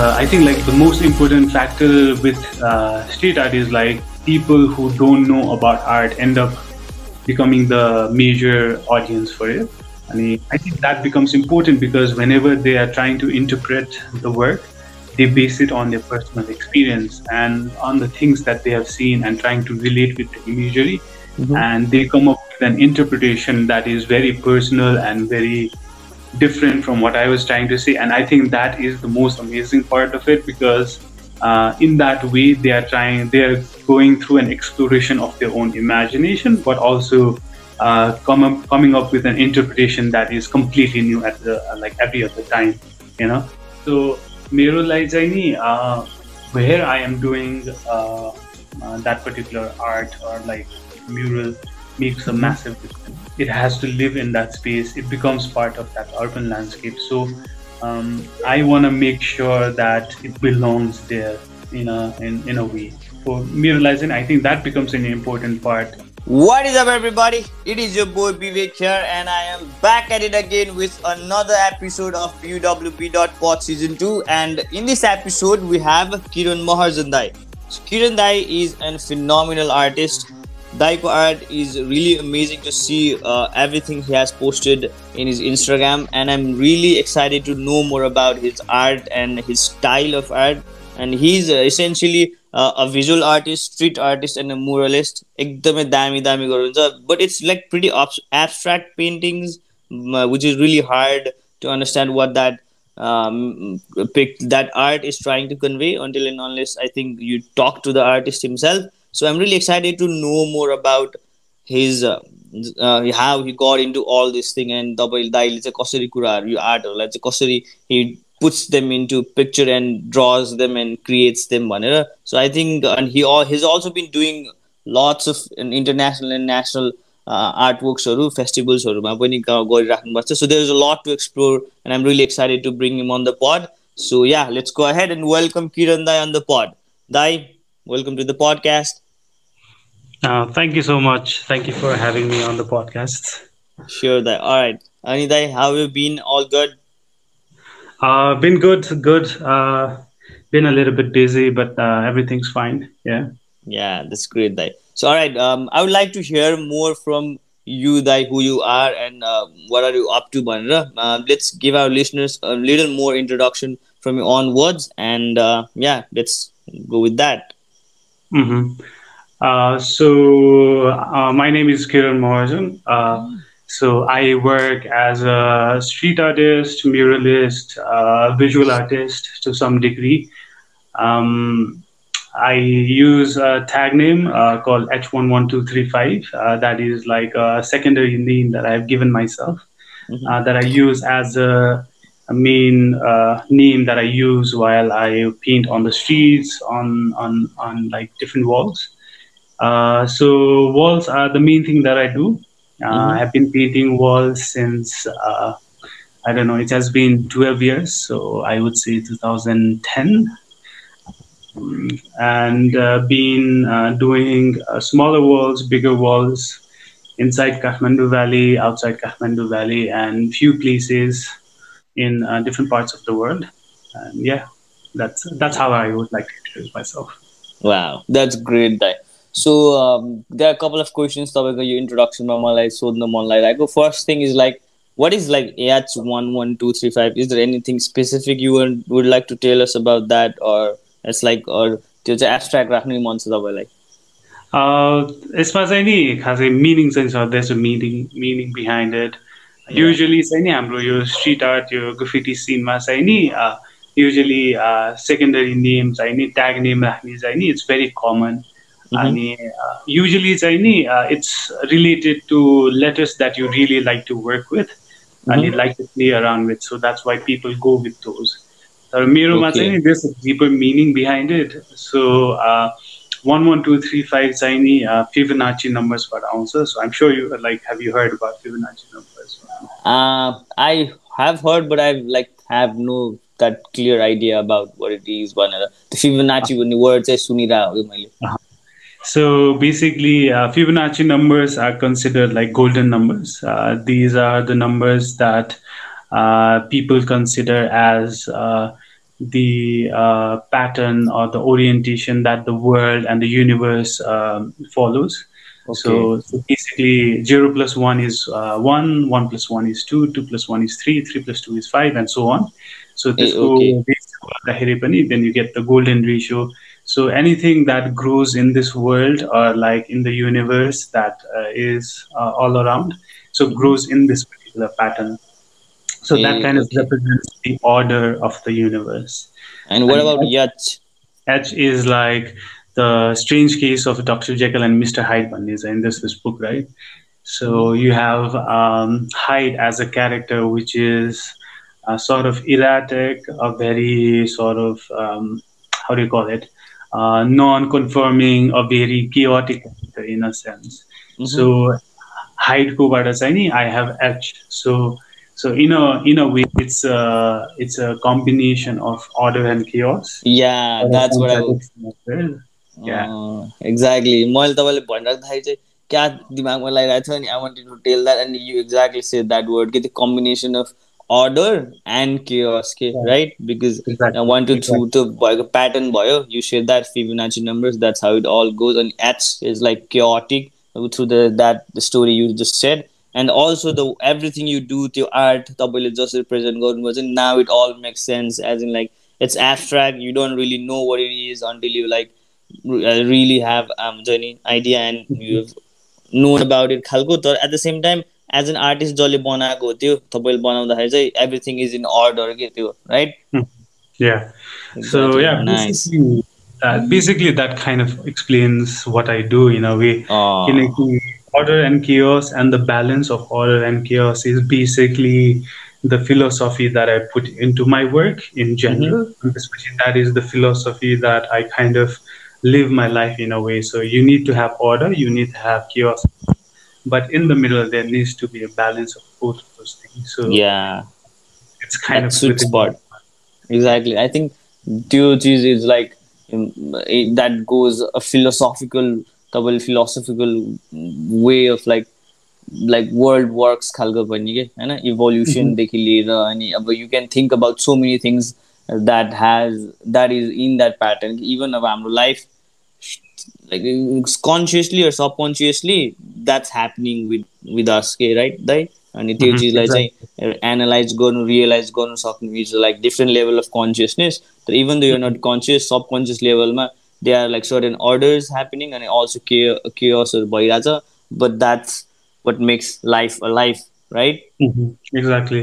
uh, I think like the most important factor with uh, street art is like people who don't know about art end up becoming the major audience for it. I mean, I think that becomes important because whenever they are trying to interpret the work, they base it on their personal experience and on the things that they have seen and trying to relate with the imagery. Mm-hmm. And they come up with an interpretation that is very personal and very different from what I was trying to say. And I think that is the most amazing part of it because uh, in that way they are trying, they are going through an exploration of their own imagination, but also uh, come up, coming up with an interpretation that is completely new at the uh, like every other time, you know. So Mero Laizaini, uh, where I am doing uh, uh, that particular art or like mural makes a massive difference it has to live in that space. It becomes part of that urban landscape. So um, I want to make sure that it belongs there in a in, in a way. For muralizing, I think that becomes an important part what is up, everybody? It is your boy Bivek here, and I am back at it again with another episode of UWP.pod Season 2. And in this episode, we have Kiran Maharjan dai. So, Kiran Dai is a phenomenal artist. Daiko art is really amazing to see uh, everything he has posted in his Instagram, and I'm really excited to know more about his art and his style of art. And he's uh, essentially a visual artist, street artist, and a muralist. एकदमै दामी दामी गर्नुहुन्छ but it's like pretty abstract paintings, which is really hard to understand what that um, pic, that art is trying to convey until and unless I think you talk to the artist himself. So I'm really excited to know more about his uh, uh, how he got into all this thing and तपाईँ दाइले चाहिँ कसरी कुराहरू यो आर्टहरूलाई चाहिँ कसरी he puts them into picture and draws them and creates them भनेर so I think and he all he's also been doing lots of international and national uh, artworksहरू फेस्टिभल्सहरूमा पनि गरिराख्नु भएको छ सो देयर इज अ लट to explore and I'm really excited to bring him on the per सो या let's go ahead end welcome Kiran Dai on the per Dai welcome to the podcast uh, thank you so much. Thank you for having me on the podcast. Sure, that. All right. Anidai, how have you been? All good? Uh, been good, good. Uh, been a little bit busy, but uh, everything's fine. Yeah. Yeah, that's great, Dai. So, all right. Um, I would like to hear more from you, Dai, who you are and uh, what are you up to, Banra. Uh, let's give our listeners a little more introduction from your own words, and uh, yeah, let's go with that. Mm-hmm. Uh, so, uh, my name is Kiran Maharjan. Uh, so I work as a street artist, muralist, uh, visual artist to some degree. Um, I use a tag name uh, called H11235. Uh, that is like a secondary name that I've given myself mm-hmm. Uh, that I use as a, a main uh, name that I use while I paint on the streets, on, on, on like different walls. Uh, so walls are the main thing that I do. Uh, mm-hmm. I've been painting walls since uh, I don't know. It has been 12 years, so I would say 2010, and uh, been uh, doing uh, smaller walls, bigger walls inside Kathmandu Valley, outside Kathmandu Valley, and few places in uh, different parts of the world. And yeah, that's that's how I would like to introduce myself. Wow, that's great. That so there couple of questions तपाईँको यो इन्ट्रोडक्सनमा मलाई सोध्न मन लागिरहेको first thing is like what is like H one one two three five is there anything specific you would like to tell us about that or it's like or त्यो चाहिँ abstract राख्नै मन छ तपाईँलाई? यसमा चाहिँ नि खासै मिनिङ चाहिँ छ this meaning meaning behind it usually चाहिँ नि हाम्रो यो स्ट्रिट आर्ट यो गुफिटी सिनमा चाहिँ नि युजली सेकेन्डरी नेम चाहिँ नि ट्याग नेम राख्ने चाहिँ नि इट्स भेरी कमन अनि युजली चाहिँ नि it's related to letters that you really like to work with अनि like to play around with so that's why people go with those तर मेरोमा चाहिँ नि there's deeper meaning behind it so one one two three five चाहिँ नि Fibonacci नम्बर्सबाट आउँछ so I'm sure you like have you heard about Fibonacci numbers I have heard but I like have no that clear idea about what it is भनेर त्यो फिभनाची भन्ने word चाहिँ सुनिरहेको मैले So basically, uh, Fibonacci numbers are considered like golden numbers. Uh, these are the numbers that uh, people consider as uh, the uh, pattern or the orientation that the world and the universe um, follows. So, so basically, zero plus one is uh, one, one plus one is two, two plus one is three, three plus two is five, and so on. So this Eh, okay. then you get the golden ratio. So anything that grows in this world or like in the universe that uh, is uh, all around, so grows in this particular pattern. So Eh, that kind of represents the order of the universe. And what And about H- Yach? H is like the strange case of Dr. Jekyll and Mr. Hyde one is in this, this book, right? So you have um, Hyde as a character, which is uh, sort of erratic, a very sort of um, how do you call it, uh, non-conforming, a very chaotic in a sense. Mhm. So Hyde ko bata I have H. So so in a in a way, it's a it's a combination of order and chaos. Yeah, or that's what I contradiction as well. Yeah. Exactly मैले तपाईँले भनिराख्दाखेरि चाहिँ क्या दिमागमा लगाइरहेको थियो नि I wanted to tell that and you exactly say that word कि त्यो combination of order end cares के Yeah. Right because Exactly. One two through Exactly. त्यो भएको प्याटर्न भयो you share that Fibonacci numbers that's how it all goes अनि एट्स is like chaotic through the that the story you just said and also the everything you do त्यो art तपाईँले जसरी present गर्नुभयो चाहिँ now it all makes sense as in like it's abstract you don't really know what it is until you like really have हुन्छ नि idea and you known about it खालको तर eight the same time as an artist जसले बनाएको हो त्यो तपाईँले बनाउँदाखेरि चाहिँ एभ्रिथिङ इज इन अर्डर के त्यो right Yeah. So yeah, basically, that, basically that kind of explains what I do in a way. Connecting order and chaos and the balance of order and chaos is basically the philosophy that I put into my work in general. And Especially that is the philosophy that I kind of live my life in a way. So you need to have order, you need to have chaos, but in the middle there needs to be a balance of both of those things. So yeah it's kind that of sweet within- spot. Exactly. I think त्यो चिज is like that goes a philosophical तपाईँले philosophical way of like like world works खालको पनि के होइन इभोल्युसनदेखि लिएर अनि अब you can think about so many things that has that is in that pattern even अब हाम्रो life like consciously or subconsciously that's happening with with us के राइट दाइ अनि त्यो चिजलाई चाहिँ एनालाइज गर्नु रियलाइज गर्नु सक्नु is like different level of consciousness तर even the you're not conscious subconscious लेभलमा they are like certain orders happening अनि अल्सो के केयर्सहरू भइरहेछ but that's what makes life a life right Exactly.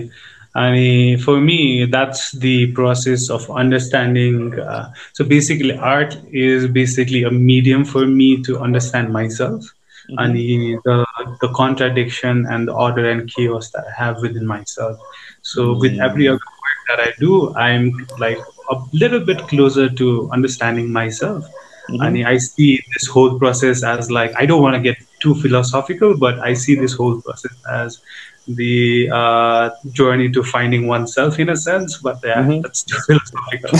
I mean, for me, that's the process of understanding. Uh, so basically, art is basically a medium for me to understand myself and the, the contradiction and the order and chaos that I have within myself. So with every other work that I do, I'm like a little bit closer to understanding myself. And I see this whole process as like I don't want to get too philosophical, but I see this whole process as the uh, journey to finding oneself in a sense. But yeah, Mhm. that's too philosophical.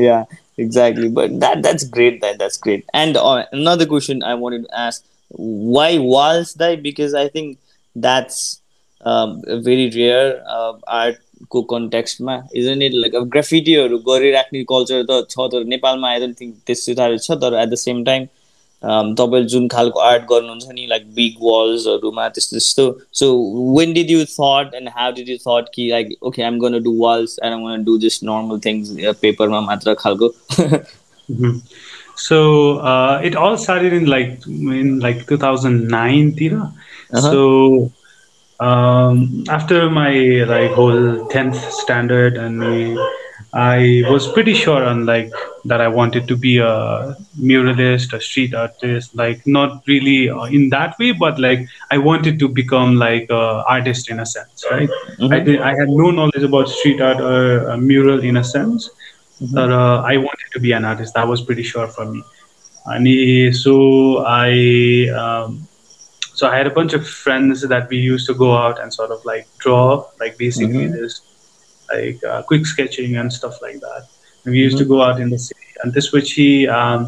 yeah, exactly. But that that's great. That that's great. And uh, another question I wanted to ask: Why walls die? Because I think that's um, a very rare uh, art को कन्टेक्स्टमा isn't it like अब ग्राफिटीहरू गरिराख्ने culture त छ तर नेपालमा I don't think त्यस्तो साह्रो छ तर एट द सेम टाइम तपाईँले जुन खालको आर्ट गर्नुहुन्छ नि लाइक बिग वाल्सहरूमा त्यस्तो त्यस्तो so when did you thought and how did you thought कि like okay I'm gonna do walls and I'm gonna do just normal things पेपरमा मात्र खालको Mhm. So uh, it all started in like in like 2009, Tira. Um, after my like whole 10th standard, and we, I was pretty sure on like that I wanted to be a muralist, a street artist. Like not really uh, in that way, but like I wanted to become like a artist in a sense, right? I did, I had no knowledge about street art or mural in a sense, but uh, I wanted to be an artist. That was pretty sure for me. And he- so I um, so I had a bunch of friends that we used to go out and sort of like draw, like basically Mhm. this like uh, quick sketching and stuff like that. And we used to go out in the city. And this which he um,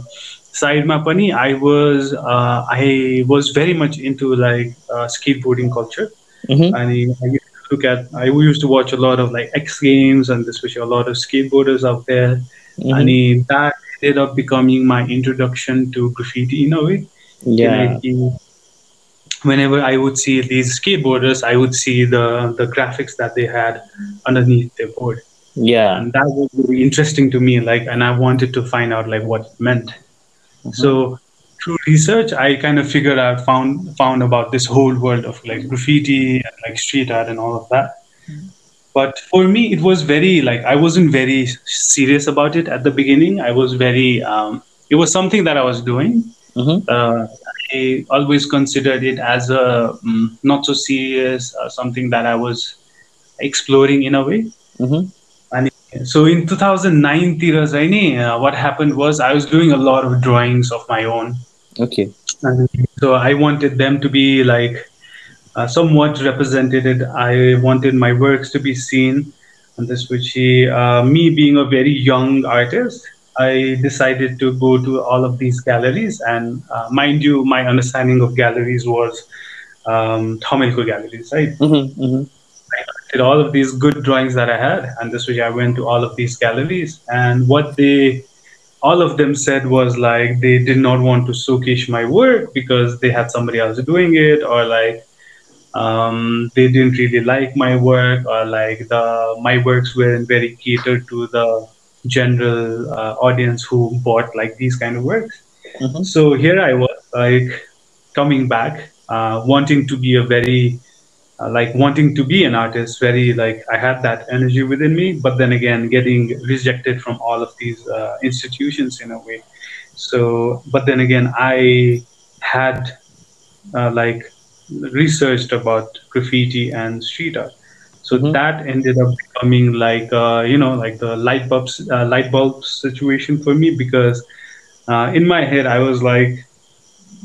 side mapani, I was uh, I was very much into like uh, skateboarding culture. Mhm. And I used to look at I used to watch a lot of like X Games and especially a lot of skateboarders out there. Mhm. And he- that ended up becoming my introduction to graffiti in a way. Yeah. Like, he- whenever I would see these skateboarders, I would see the the graphics that they had underneath their board, Yeah. and that was really interesting to me. Like, and I wanted to find out like what it meant. So through research, I kind of figured out found found about this whole world of like graffiti and like street art and all of that. But for me, it was very like I wasn't very serious about it at the beginning. I was very um, it was something that I was doing. Mhm. Uh, I always considered it as a um, not so serious uh, something that I was exploring in a way. Mm-hmm. And so in 2009, uh, what happened was I was doing a lot of drawings of my own. Okay. And so I wanted them to be like uh, somewhat represented. I wanted my works to be seen. And this, which he, uh, me being a very young artist, I decided to go to all of these galleries. And uh, mind you, my understanding of galleries was um, Thamelko galleries, right? Mhm. Mhm. did all of these good drawings that I had, and this week I went to all of these galleries, and what they, all of them said was like they did not want to showcase my work because they had somebody else doing it, or like um, they didn't really like my work, or like the my works weren't very catered to the general uh, audience who bought like these kind of works. Mhm. So here I was like coming back, uh, wanting to be a very uh, like wanting to be an artist very like i had that energy within me but then again getting rejected from all of these uh, institutions in a way so but then again i had uh, like researched about graffiti and street art so Mhm. that ended up becoming like uh, you know like the light bulbs uh, light bulb situation for me because uh, in my head i was like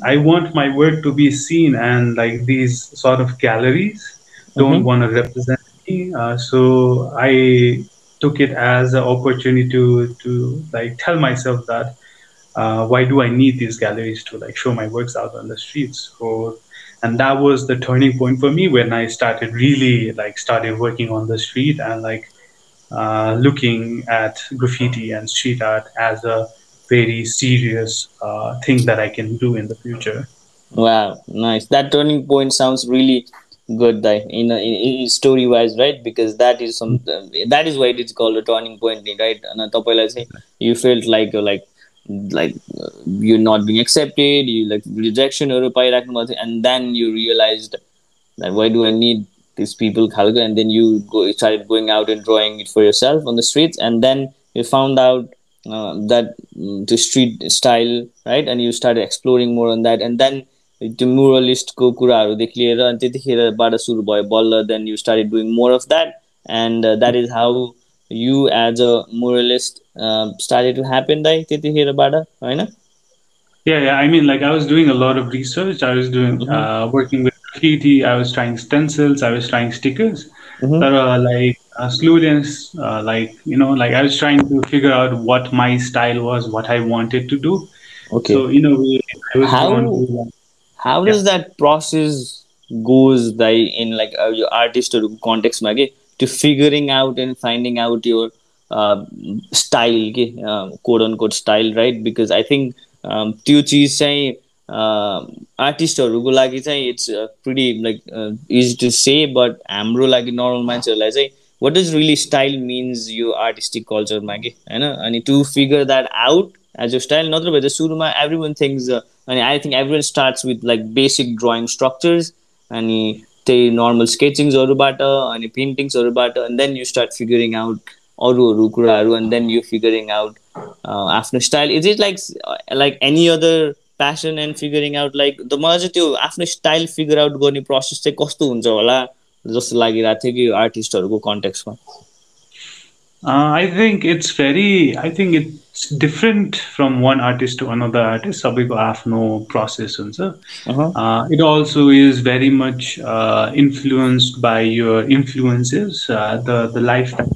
I want my work to be seen, and like these sort of galleries don't Mhm. want to represent me. Uh, so I took it as an opportunity to to like tell myself that uh, why do I need these galleries to like show my works out on the streets? So, and that was the turning point for me when i started really like started working on the street and like uh, looking at graffiti and street art as a very serious uh, thing that i can do in the future. Wow nice. That turning point sounds really good that in, in, story wise right? Because that is some that is why it's called a turning point right? And you felt like like like uh, you're not being accepted, you like rejectionहरू पाइराख्नु भएको थियो, and then you realized that why do I need these people खालको and then you go started going out and drawing it for yourself on the streets and then you found out uh, that mm, the street style right and you started exploring more on that and then त्यो मुरलिस्टको कुराहरूदेखि लिएर अनि त्यतिखेरबाट सुरु भयो बल्ल then you started doing more of that and that is how you as a मोरलिस्ट started to happen दाइ त्यतिखेरबाट होइन Yeah, yeah. I mean, like I was doing a lot of research. I was doing Mhm. uh, working with graffiti. I was trying stencils. I was trying stickers. Mhm. But uh, like uh, slowly, and s- uh, like you know, like I was trying to figure out what my style was, what I wanted to do. Okay So in a way, I was How- drawn to, like, how does that process goes Dai in like uh, your आर्टिस्टहरूको कन्टेक्समा के to figuring out and finding out your uh, style के code on code style right because I think त्यो चिज चाहिँ आर्टिस्टहरूको लागि चाहिँ it's pretty like is to say but हाम्रो लागि नर्मल मान्छेहरूलाई चाहिँ what does really style means yo artistic कल्चरमा के होइन? अनि to figure that out as a style नत्र भए चाहिँ सुरुमा एभ्री वान थिङ्स अनि I think everyone starts with like basic drawing structures अनि त्यही नर्मल स्केचिङ्सहरूबाट अनि पेन्टिङ्सहरूबाट and then you start figuring out अरू अरू कुराहरू and then you figuring out आफ्नो style is it like like any other passion and figuring out like त मलाई चाहिँ त्यो आफ्नो स्टाइल फिगर आउट गर्ने प्रोसेस चाहिँ कस्तो हुन्छ होला जस्तो लागिरहेको थियो कि आर्टिस्टहरूको कन्टेक्समा I think it's very I think it's different from one artist to another artist सबैको आफ्नो प्रोसेस हुन्छ। It also is very much influenced by your influences the the lifetime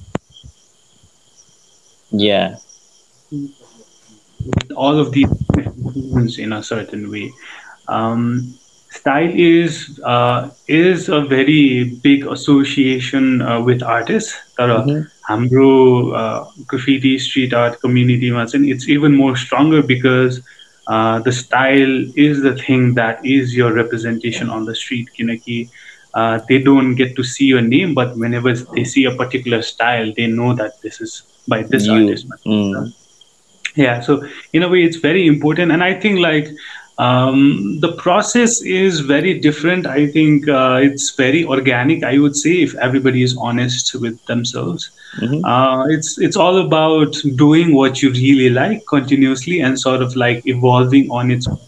the lifestyle, या all of these influence in a certain way. Um, style is uh, is a very big association uh, with artists तर हाम्रो graffiti street art community चाहिँ it's even more stronger because uh, the style is the thing that is your representation on the street किनकि uh, they don't get to see your name but whenever they see a particular style they know that this is by this You. artist Mm. yeah so in a way it's very important and i think like um, the process is very different i think uh, it's very organic i would say if everybody is honest with themselves Mhm. uh, it's it's all about doing what you really like continuously and sort of like evolving on its own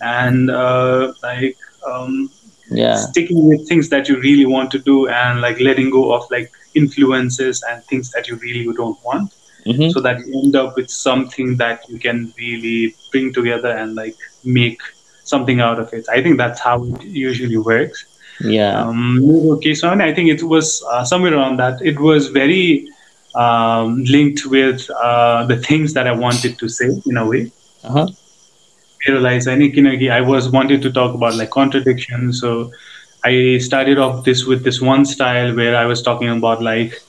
and uh, like um, Yeah. sticking with things that you really want to do and like letting go of like influences and things that you really don't want. Mm-hmm. so that you end up with something that you can really bring together and like make something out of it. I think that's how it usually works. Yeah. Um, okay so i think it was uh, somewhere around that. It was very um, linked with uh, the things that i wanted to say in a way. Uh-huh. realize i think you know, i was wanted to talk about like contradictions so I started off this with this one style where I was talking about like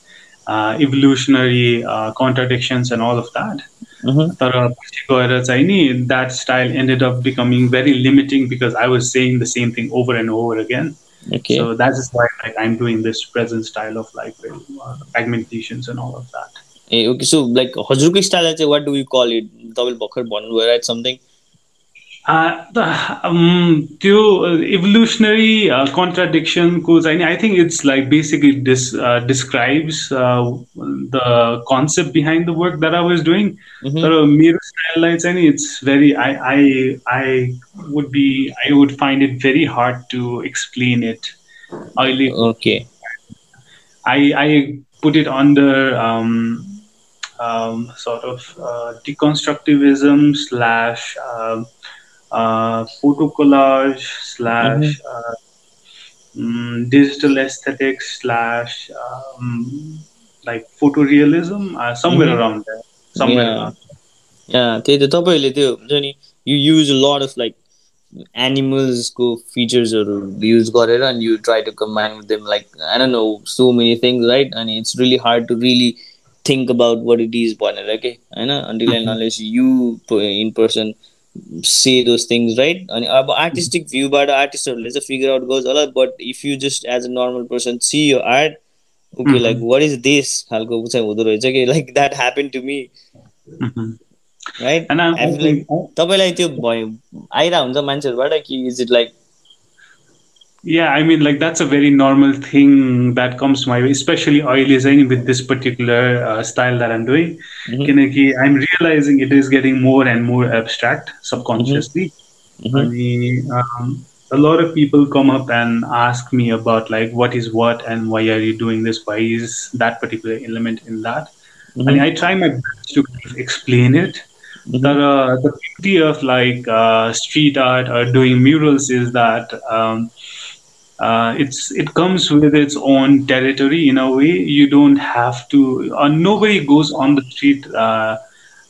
uh, evolutionary uh, contradictions and all of that. Mhm. तर पछि गएर चाहिँ नि that style ended up becoming very limiting because I was saying the same thing over and over again. Okay. So that is why like I'm doing this present style of like uh, fragmentations and all of that. A okay so like हजुरको स्टाइललाई चाहिँ what do you call it तपाईँले भर्खर भन्नुभयो right something Uh, the, um, त्यो evolutionary uh, contradiction को चाहिँ नि I think it's like basically dis, uh, describes uh, the concept behind the work that I was doing. तर मेरो स्टाइललाई चाहिँ नि it's very I I I would be I would find it very hard to explain it. अहिले okay I I put it under um, um, sort of uh, deconstructivism slash uh, uh, photo collage slash uh, mm, digital aesthetics slash um, like photorealism uh, somewhere Mhm. around there somewhere Yeah. around या त्यही त तपाईँहरूले त्यो हुन्छ नि यु use lot of like एनिमल्सको फिचर्सहरू use गरेर अनि you try to combine with them like I don't know so many things right अनि it's really hard to really think about what it is भनेर के होइन until end unless you in person say those things right अनि अब artistic भ्यूबाट आर्टिस्टहरूले चाहिँ figure out गर्छ होला but if you just as a normal person see yo art okay. Like what is this खालको चाहिँ हुँदो रहेछ कि like that happen to me. Right तपाईँलाई त्यो भयो आइरहेको हुन्छ मान्छेहरूबाट कि is it like Yeah, I mean, like that's a very normal thing that comes my way, especially oil oilizing with this particular uh, style that I'm doing. Mm-hmm. I'm realizing it is getting more and more abstract subconsciously. Mm-hmm. mm-hmm. I mean, um, a lot of people come up and ask me about like what is what and why are you doing this? Why is that particular element in that? Mm-hmm. And I try my best to kind of explain it. Mm-hmm. But, uh, the beauty of like uh, street art or doing murals is that. Um, uh, it's it comes with its own territory in a way. You don't have to. Uh, nobody goes on the street uh,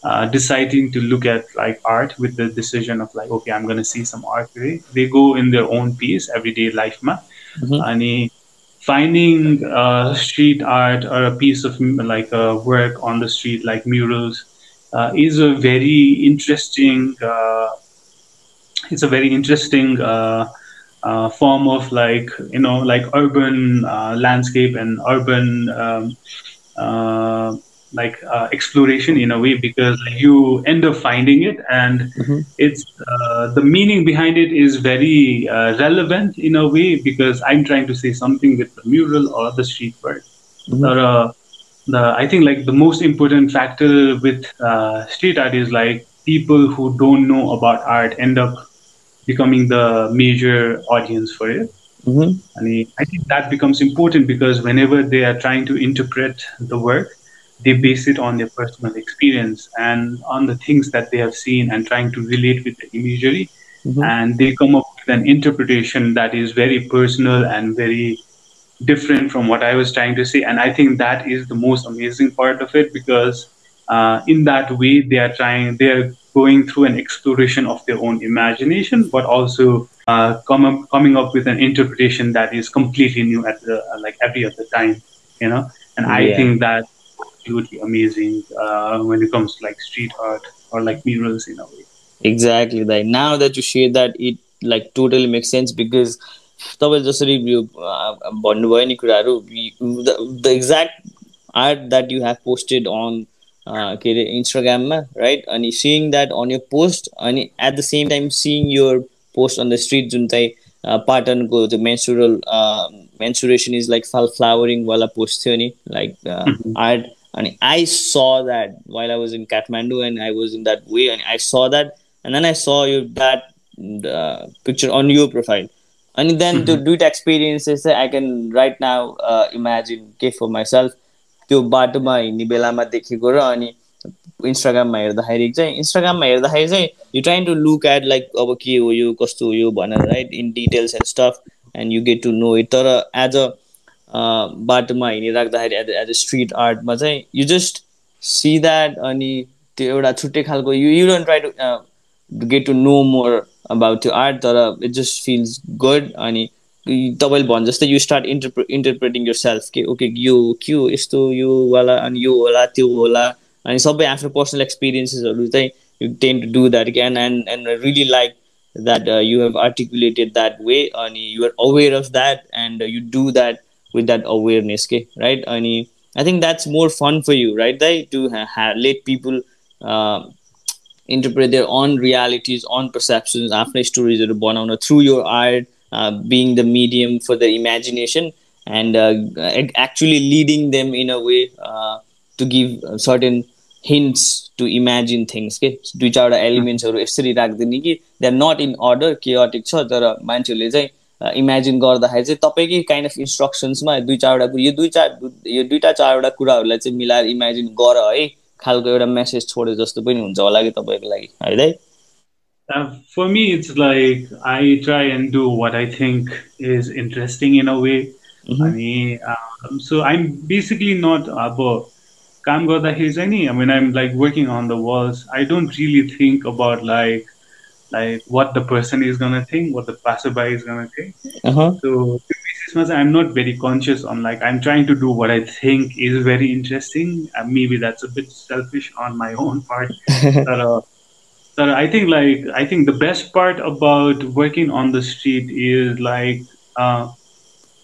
uh, deciding to look at like art with the decision of like, okay, I'm gonna see some art today. They go in their own pace, everyday life, ma. Mhm. And finding uh, street art or a piece of like a work on the street, like murals, uh, is a very interesting. Uh, it's a very interesting uh, form of like you know like urban uh, landscape and urban um, uh, like uh, exploration in a way because you end up finding it and Mhm. it's uh, the meaning behind it is very uh, relevant in a way because I'm trying to say something with the mural or the street. Mhm. But, uh, the I think like the most important factor with uh, street art is like people who don't know about art end up becoming the major audience for it. I mean, I think that becomes important because whenever they are trying to interpret the work, they base it on their personal experience and on the things that they have seen and trying to relate with the imagery. And they come up with an interpretation that is very personal and very different from what I was trying to say. And I think that is the most amazing part of it because uh, in that way, they are trying, they are going through an exploration of their own imagination, but also uh, come up, coming up with an interpretation that is completely new at the uh, like every other time, you know. And I Yeah. think that's absolutely amazing uh, when it comes to like street art or like murals in a way. Exactly Dai now that you share that it like totally make sense because तपाईँले जसरी यो अ, भन्नुभयो नि कुराहरू the exact art that you have posted on के अरे इन्स्टाग्राममा right अनि seeing that on your post अनि at the same time seeing year post on the street जुन चाहिँ अ, पाटनको त्यो menstrual mensuration is like fall फ्लावरिङवाला पोस्ट थियो नि लाइक आर्ट अनि I saw that while I was in Kathmandu and I was in that way अनि I saw that and then I saw you that uh, picture on your profile. And then to do it experiences, I can right now uh, imagine के for myself त्यो बाटोमा हिँड्ने बेलामा देखेको र अनि इन्स्टाग्राममा हेर्दाखेरि चाहिँ इन्स्टाग्राममा हेर्दाखेरि चाहिँ you trying to look at like अब के हो यो कस्तो हो यो भनेर right in details and stuff and you get to know it तर एज अ बाटोमा हिँडिराख्दाखेरि एज एज अ स्ट्रिट आर्टमा चाहिँ यु जस्ट सी द्याट अनि त्यो एउटा छुट्टै खालको you you don't try to get to know more about त्यो आर्ट तर इट जस्ट फिल्स गुड अनि तपाईँले भन् जस्तै you start interpret interpreting yourself के ओके यो के हो यस्तो यो वाला अनि यो होला त्यो होला अनि सबै आफ्नो पर्सनल एक्सपिरियन्सेसहरू चाहिँ you tend to do that and and and really like that you have articulated that way अनि you are aware of that and you do that with that awareness के राइट अनि I think that's more fun for you right Dai to let people interpret their own realities and perceptions आफ्नै स्टोरिजहरू बनाउन through yo art uh, being the medium for their imagination and uh, ac- actually leading them in a way uh, to give certain hints to imagine things के दुई चारवटा एलिमेन्ट्सहरू यसरी राखिदिने कि they are not in order केअटिक छ तर मान्छेहरूले चाहिँ imagine गर्दाखेरि चाहिँ तपाईँकै काइन्ड अफ इन्स्ट्रक्सन्समा दुई चारवटा यो दुई चार यो दुईवटा चारवटा कुराहरूलाई चाहिँ मिलाएर इमेजिन गर है खालको एउटा मेसेज छोडे जस्तो पनि हुन्छ होला कि तपाईँको लागि है दाइ Uh, for me, it's like I try and do what I think is interesting in a way. Mhm. I mean, um, so I'm basically not about काम गर्दाखेरि चाहिँ नि I mean I'm like working on the walls. I don't really think about like like what the person is gonna think, what the passerby is gonna think. अहँ So त्यो बेसिसमा चाहिँ I'm not very conscious on like I'm trying to do what I think is very interesting. And maybe that's a bit selfish on my own part. but, uh, I think like I think the best part about working on the street is like uh,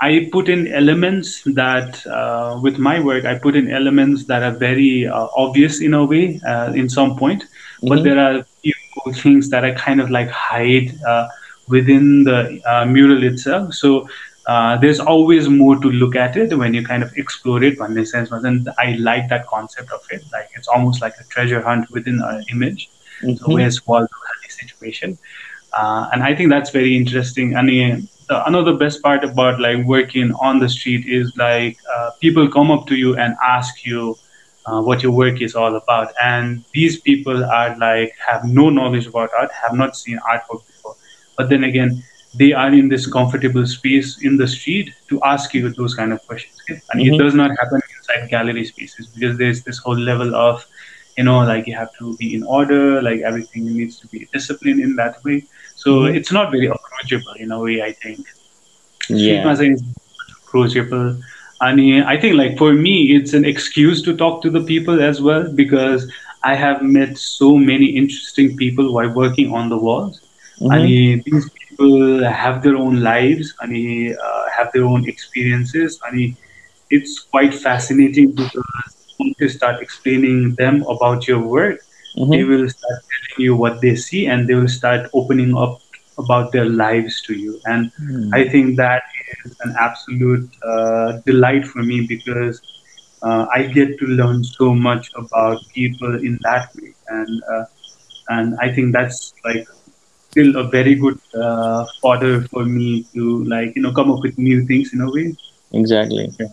I put in elements that uh, with my work I put in elements that are very uh, obvious in a way uh, in some point, but Mhm. there are few things that I kind of like hide uh, within the uh, mural itself. So. Uh, there's always more to look at it when you kind of explore it a sense and i like that concept of it like it's almost like a treasure hunt within an image so Mhm. where's Waldo had this situation. Uh, and i think that's very interesting. And uh, the, another best part about like working on the street is like uh, people come up to you and ask you uh, what your work is all about. And these people are like have no knowledge about art have not seen artwork before. But then again they are in this comfortable space in the street to ask you those kind of questions. And Mhm. it does not happen inside gallery spaces because there's this whole level of you know like you have to be in order like everything needs to be disciplined in that way so Mhm. it's not very approachable in a way i think Yeah. Is approachable and uh, i think like for me it's an excuse to talk to the people as well because i have met so many interesting people while working on the walls Mhm. and these people have their own lives and uh, have their own experiences and it's quite fascinating because once you start explaining them about your work Mhm. they will start telling you what they see and they will start opening up about their lives to you and Hmm. i think that is an absolute uh, delight for me because uh, i get to learn so much about people in that way and uh, and i think that's like still a very good uh, fodder for me to like you know come up with new things in a way exactly Yeah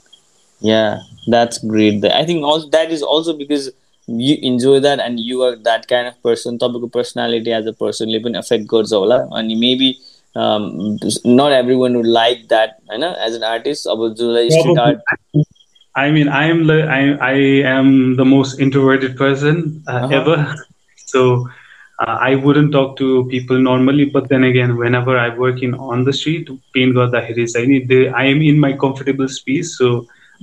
yeah that's great Th- i think also that is also because you enjoy that and you are that kind of person तपाईँको personality as a person ले पनि affect गर्छ होला अनि maybe um, not everyone would like that होइन as an artist अब जसलाई street art Probably. I mean, I am the I, I am the most introverted person uh, Uh-huh. ever. So uh, I wouldn't talk to people normally, but then again, whenever I work in on the street, paint गर्दाखेरि चाहिँ नि they, I am in my comfortable space, so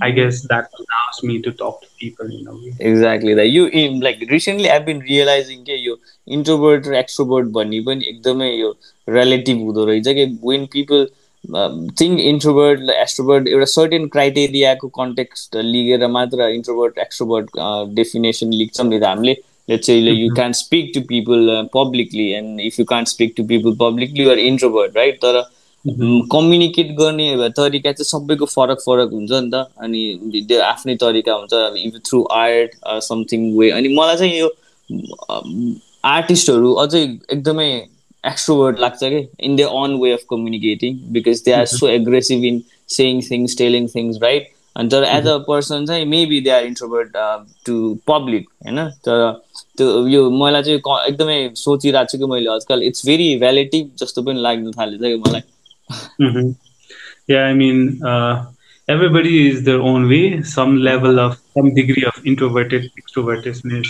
I guess that allows me to talk to people a way. Exactly. That you in like recently I've been realizing के यो introvert र extrovert भन्ने पनि एकदमै यो relative हुँदो रहेछ कि when people think introvert extrovert एउटा certain क्राइटेरियाको context लिएर मात्र इन्ट्रोभर्ट एक्सट्रोभर्ट डेफिनेसन लेख्छौँ नि त हामीले let's say like, you can't speak to people uh, publicly and if you can't speak to people publicly you are introvert right तर communicate गर्ने तरिका चाहिँ सबैको फरक फरक हुन्छ नि त। अनि त्यो आफ्नै तरिका हुन्छ। Even through art something way अनि मलाई चाहिँ यो आर्टिस्टहरू अझै एकदमै एक्सट्रोभर्ट लाग्छ कि। In the own way of communicating because they are so aggressive in saying things telling things right अनि तर एज अ पर्सन चाहिँ maybe they are introvert to public होइन? तर त्यो यो मलाई चाहिँ एकदमै सोचिरहेको छु कि मैले आजकल। इट्स भेरी भ्यालिटिभ जस्तो पनि लाग्न थालेछ कि मलाई। Yeah, I mean, uh, everybody is their own way, some level of, some degree of introverted, extrovertedness.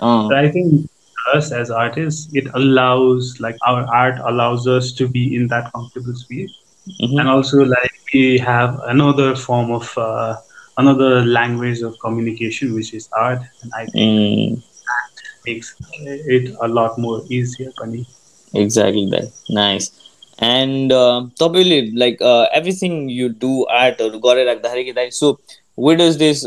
Uh. I think us as artists, it allows like our art allows us to be in that comfortable space, mm-hmm. and also like we have another form of uh, another language of communication, which is art, and I think mm. that makes it a lot more easier for me. Exactly that. Nice. And uh, like uh, everything you do art or गरेर so wait is this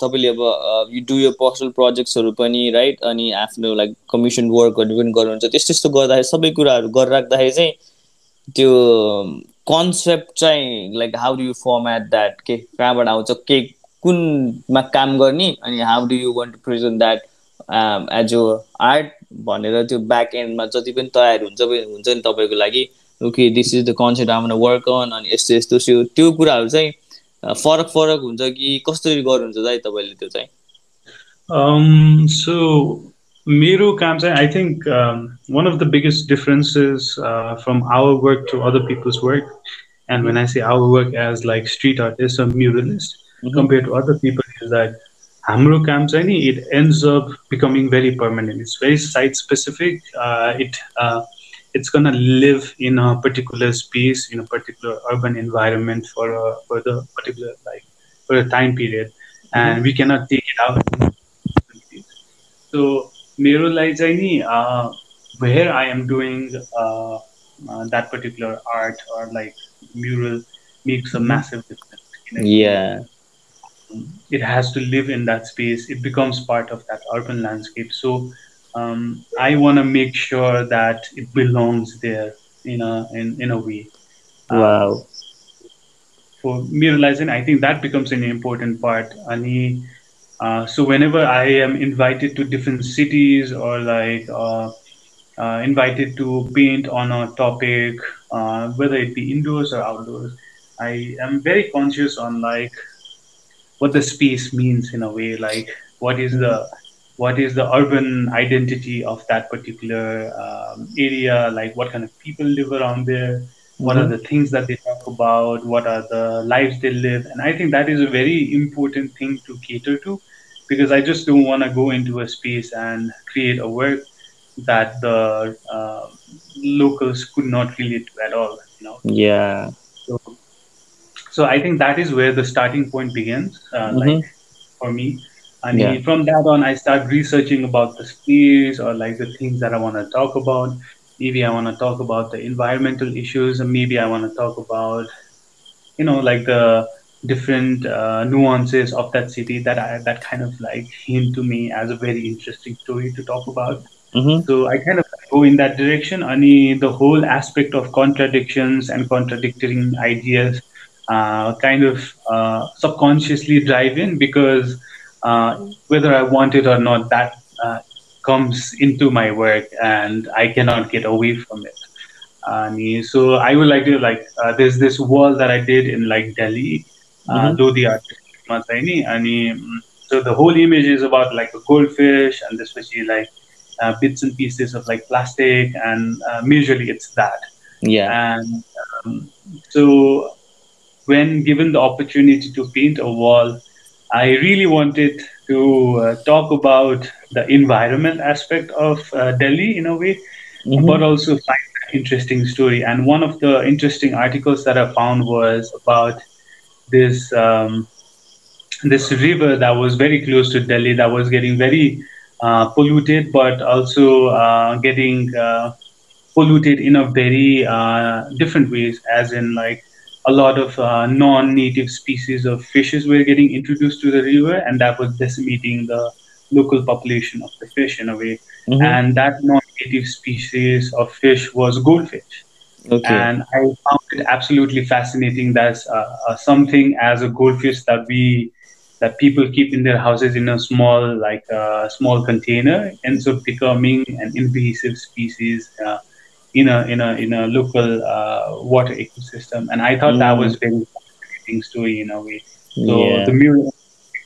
तपाईँले अब you do yo personal प्रोजेक्ट्सहरू पनि right अनि आफ्नो like commission वर्कहरू पनि गर्नुहुन्छ। त्यस्तो त्यस्तो गर्दाखेरि सबै कुराहरू गरिराख्दाखेरि चाहिँ त्यो कन्सेप्ट चाहिँ like how do you format that के कहाँबाट आउँछ? के कुनमा काम गर्ने? अनि how do you want to present that as yo art भनेर त्यो ब्याक एन्डमा जति पनि तयार हुन्छ हुन्छ नि तपाईँको लागि okay this is the concept आमा वर्क अन अनि यस्तो यस्तो त्यो कुराहरू चाहिँ फरक फरक हुन्छ कि कसरी गर्नुहुन्छ दाइ तपाईँले त्यो चाहिँ सो मेरो काम चाहिँ I think one of the biggest differences from our work to other people's work and when I say our work as like street artists or muralists mm-hmm. compared to other people is that Hamro Kamsani, it ends up becoming very permanent. It's very site specific. Uh, it uh, it's going to live in a particular space in a particular urban environment for a for the particular like for a time period and mm-hmm. we cannot take it out so मेरो लागि uh, where I am doing uh, uh, that particular art or like mural makes a massive difference. Yeah. It has to live in that space. It becomes part of that urban landscape. So um, I want to make sure that it belongs there in a in, in a way. Um, wow. For muralizing, I think that becomes an important part. Ani, uh, so whenever I am invited to different cities or like uh, uh, invited to paint on a topic, uh, whether it be indoors or outdoors, I am very conscious on like what the space means in a way, like what is the what is the urban identity of that particular um, area like what kind of people live around there what mm-hmm. are the things that they talk about what are the lives they live. And i think that is a very important thing to cater to because i just don't want to go into a space and create a work that the uh, locals could not relate to at all you know? Yeah. So, so i think that is where the starting point begins uh, mm-hmm. like for me and yeah. from that on, I start researching about the space or like the things that I want to talk about. Maybe I want to talk about the environmental issues, and maybe I want to talk about, you know, like the different uh, nuances of that city that I, that kind of like hint to me as a very interesting story to talk about. Mm-hmm. So I kind of go in that direction. And the whole aspect of contradictions and contradicting ideas uh, kind of uh, subconsciously drive in because uh, whether I want it or not, that uh, comes into my work, and I cannot get away from it. Uh, so I would like to like uh, there's this wall that I did in like Delhi, uh, mm-hmm. the artist and so the whole image is about like a goldfish, and especially like uh, bits and pieces of like plastic, and um, usually it's that. Yeah. And um, so when given the opportunity to paint a wall I really wanted to uh, talk about the environment aspect of uh, Delhi in a way, mm-hmm. but also find an interesting story. And one of the interesting articles that I found was about this um, this river that was very close to Delhi that was getting very uh, polluted, but also uh, getting uh, polluted in a very uh, different ways, as in like a lot of uh, non-native species of fishes were getting introduced to the river, and that was decimating the local population of the fish in a way. Mm-hmm. And that non-native species of fish was goldfish. Okay. And I found it absolutely fascinating that uh, uh, something as a goldfish that we that people keep in their houses in a small like a uh, small container ends up becoming an invasive species uh, in a in a in a local uh, water ecosystem, and I thought mm. that was very fascinating story in a way. So yeah. the mural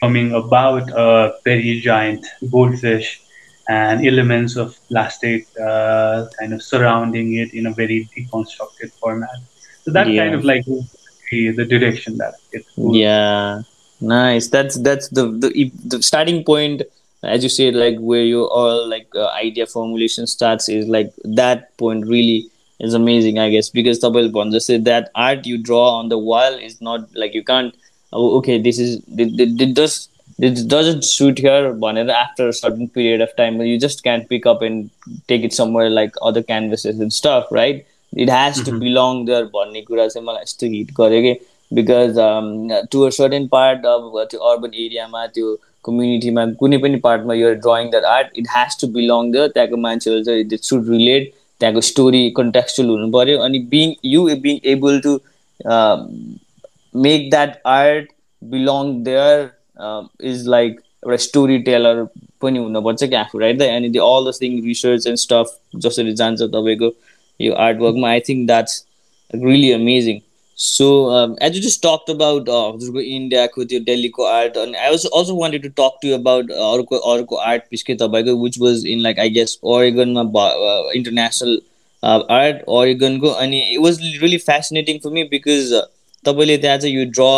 coming about a very giant goldfish and elements of plastic uh, kind of surrounding it in a very deconstructed format. So that yeah. kind of like the, the direction that it. Yeah, nice. That's that's the, the the starting point as you said like where your all like uh, idea formulation starts is like that point really is amazing i guess because the said that art you draw on the wall is not like you can't oh, okay this is it, does it doesn't suit here after a certain period of time you just can't pick up and take it somewhere like other canvases and stuff right it has mm-hmm. to belong there भन्ने कुरा चाहिँ मलाई यस्तो hit गर्यो कि because to a certain part अब त्यो urban एरियामा त्यो कम्युनिटीमा कुनै पनि पार्टमा यो drawing that art it has to belong the त्यहाँको मान्छेहरू चाहिँ इट सुड रिलेट त्यहाँको स्टोरी कन्टेक्चुअल हुनु पऱ्यो अनि being you being able to make that art belong there is like एउटा स्टोरी टेलर पनि हुनुपर्छ क्या आफू राइट द त्यो all the thing research and stuff जसरी जान्छ तपाईँको यो आर्टवर्कमा I think that's really amazing so as just talked about हजुरको इन्डियाको त्यो दिल्लीको आर्ट अनि I was also wanted to talk to about अर्को अर्को आर्ट पिस के तपाईँको which was in like I guess ओरिगनमा international art ओरिगनको अनि it was really fascinating for me because तपाईँले त्यहाँ चाहिँ यो ड्र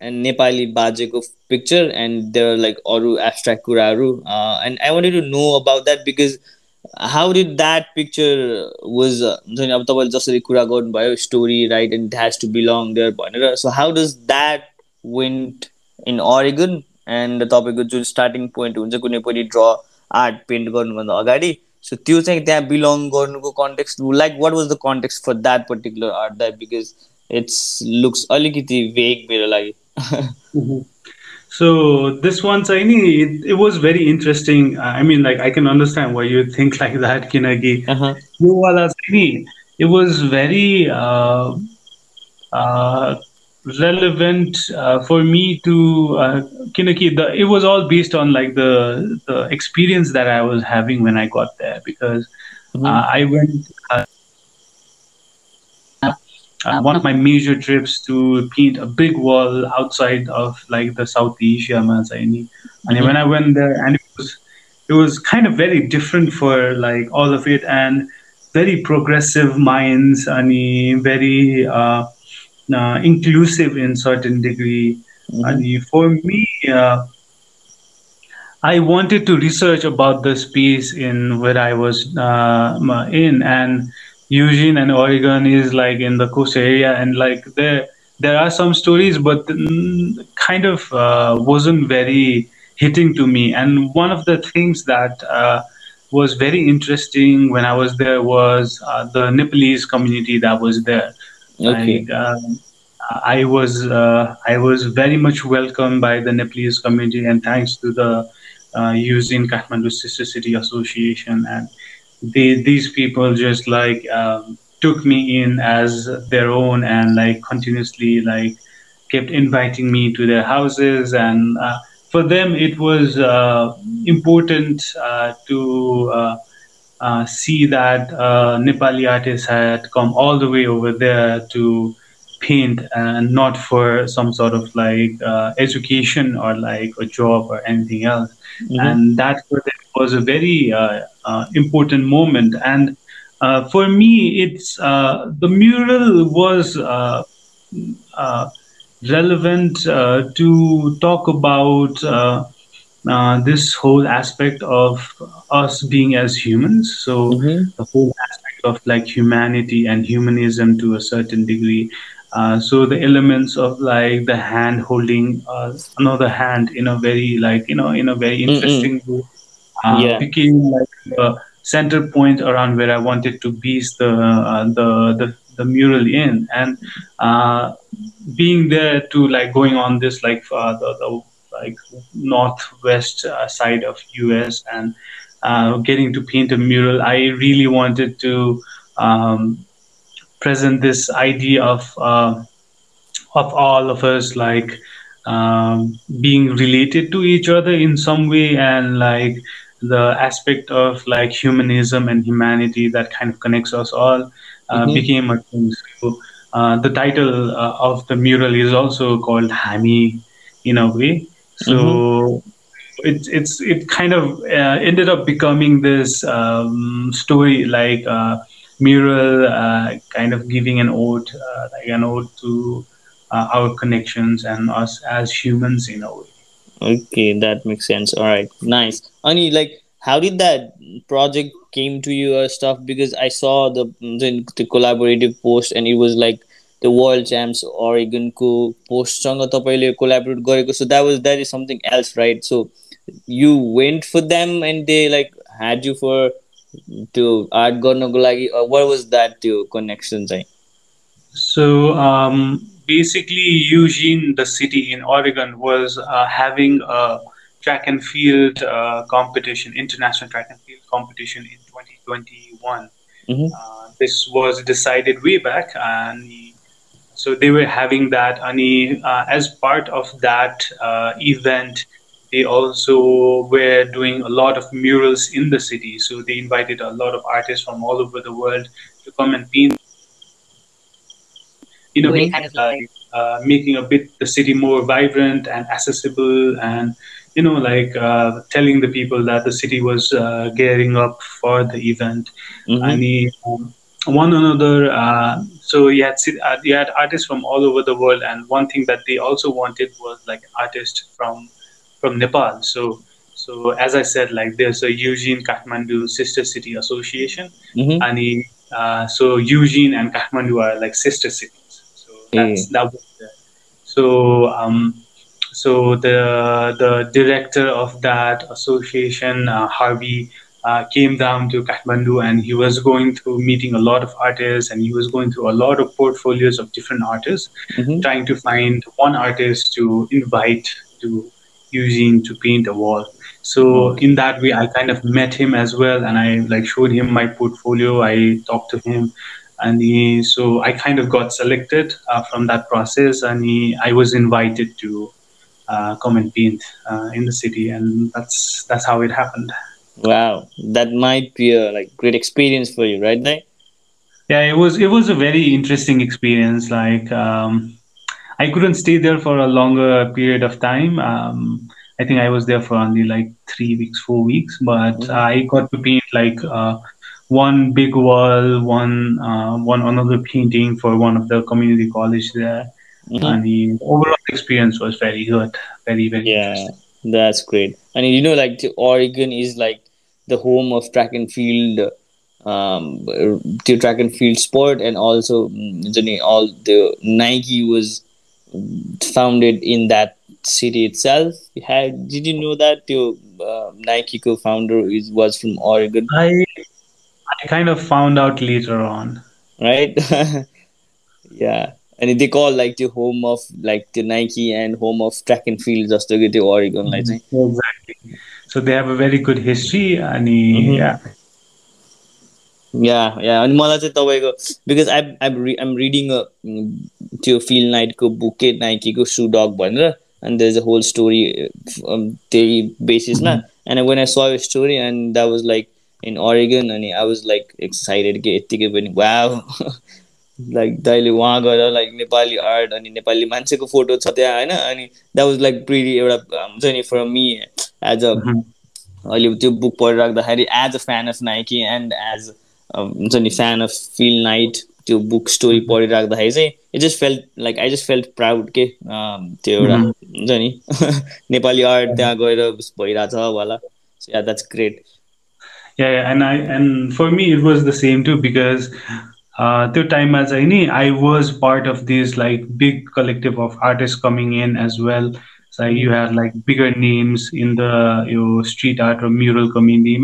एन्ड नेपाली बाजेको पिक्चर एन्ड देयर लाइक अरू एब्सट्र्याक्ट कुराहरू and I wanted to know about that because how did that picture was हुन्छ नि अब तपाईँले जसरी कुरा गर्नुभयो story right and has to belong there भनेर so how does that went in Oregon and तपाईँको जुन स्टार्टिङ पोइन्ट हुन्छ कुनै पनि ड्र आर्ट पेन्ट गर्नुभन्दा अगाडि सो त्यो चाहिँ त्यहाँ बिलोङ गर्नुको context like what was the context for that particular art that because it's looks अलिकति भेग मेरो लागि. So this one, Saini, it, it was very interesting. I mean, like I can understand why you think like that, Kinagi. Uh-huh. It was very uh, uh, relevant uh, for me to uh, Kinaki. The, it was all based on like the the experience that I was having when I got there because mm-hmm. uh, I went. Uh, uh, one of my major trips to paint a big wall outside of like the South Asia. And mm-hmm. when I went there, and it was it was kind of very different for like all of it, and very progressive minds, and very uh, uh, inclusive in certain degree. Mm-hmm. And for me. Uh, I wanted to research about the space in where I was uh, in, and Eugene and Oregon is like in the coast area, and like there there are some stories, but kind of uh, wasn't very hitting to me. And one of the things that uh, was very interesting when I was there was uh, the Nepalese community that was there. Okay. Like, um, I was uh, I was very much welcomed by the Nepalese community, and thanks to the uh, Eugene Kathmandu Sister City Association and they, these people just like um, took me in as their own and like continuously like kept inviting me to their houses. And uh, for them it was uh, important uh, to uh, uh, see that uh, Nepali artists had come all the way over there to paint and not for some sort of like education or like a job or anything else. Mm-hmm. and that for them was a very uh, uh, important moment. And uh, for me, it's the mural was relevant to talk about uh, this whole aspect of us being as humans. So Mhm. the whole aspect of like humanity and humanism to a certain degree. Uh, so the elements of like the hand holding uh, another hand in a very like you know in a very interesting way uh, Yeah. became like a center point around where I wanted to base the uh, the, the the mural in and uh, being there to like going on this like uh, the, the like northwest uh, side of US and uh, getting to paint a mural I really wanted to um, present this idea of uh, of all of us like um, being related to each other in some way and like the aspect of like humanism and humanity that kind of connects us all uh, Mhm. became a thing. So uh, the title uh, of the mural is also called Hami in a way. So it, it's it kind of uh, ended up becoming this um, story like uh, mural uh, kind of giving an ode uh, like an ode to uh, our connections and us as humans in a way Okay, that makes sense. All right, nice. Ani, like, how did that project came to you or stuff? Because I saw the the, the collaborative post and it was like the World Champs Oregon को पोस्टसँग तपाईँले collaborate गरेको so that was that is something else right so you went for them and they like had you for to art गर्नको लागि or what was that त्यो connection चाहिँ So um, basically, Eugene, the city in Oregon, was uh, having a track and field uh, competition, international track and field competition in 2021. Mhm. Uh, this was decided way back, and so they were having that. And uh, as part of that uh, event, they also were doing a lot of murals in the city. So they invited a lot of artists from all over the world to come and paint you know, Mhm. kind of like uh, making a bit the city more vibrant and accessible, and you know, like uh, telling the people that the city was uh, gearing up for the event. Mhm. And he, um, one another, uh, so you had uh, you had artists from all over the world, and one thing that they also wanted was like an artist from from Nepal. So. So as I said, like there's a Eugene Kathmandu Sister City Association, Mhm. and he, uh, so Eugene and Kathmandu are like sister cities. So that's that was the, so um, so the the director of that association, uh, Harvey, uh, came down to Kathmandu and he was going through meeting a lot of artists and he was going through a lot of portfolios of different artists, Mhm. trying to find one artist to invite to Eugene to paint a wall. So in that way, I kind of met him as well, and I like showed him my portfolio. I talked to him, and he, so I kind of got selected uh, from that process, and he, I was invited to uh, come and paint uh, in the city, and that's that's how it happened. Wow, that might be a like great experience for you, right? There. Yeah, it was it was a very interesting experience. Like um, I couldn't stay there for a longer period of time. Um, I think I was there for only like three weeks, four weeks, but Mhm. I got to paint like uh, one big wall, one uh, one another painting for one of the community college there, Mhm. and the overall experience was very good, very very Yeah, that's great. I And you know, like Oregon is like the home of track and field, um, the track and field sport, and also the- all the Nike was founded in that city itself. Had did you know that the uh, Nike co-founder is was from Oregon, I kind of found out later on. right? yeah. And they call like the home of like the Nike and home of track and field just to get the Oregon like चाहिँ. Exactly. So they have a very good history, and Mhm. yeah. या या अनि मलाई चाहिँ तपाईँको because I आई आइम reading अ त्यो fill नाइटको book के नाइकीको सु डग भनेर and there's a whole story uh, um, त्यही बेसिसमा and when I saw story and that was like in Oregon अनि आई वाज लाइक एक्साइटेड के यत्तिकै पनि वा लाइक दाइले उहाँ गएर लाइक नेपाली आर्ट अनि नेपाली मान्छेको फोटो छ त्यहाँ होइन? अनि द्याट वाज लाइक प्रिटी एउटा हुन्छ नि फर मी एज अ. अहिले त्यो book पढिराख्दाखेरि as a fan of Nike and as हुन्छ नि फ्यान अफ फिल नाइट त्यो बुक स्टोरी पढिराख्दाखेरि चाहिँ it just felt like I just felt proud के त्यो एउटा हुन्छ नि नेपाली आर्ट त्यहाँ गएर भइरहेछ होला। That's great Yeah, and I and for me it was the same too because uh, त्यो टाइममा चाहिँ नि I was part of this like big collective of artist coming in as well So you had like bigger names in the you know, street art or mural community.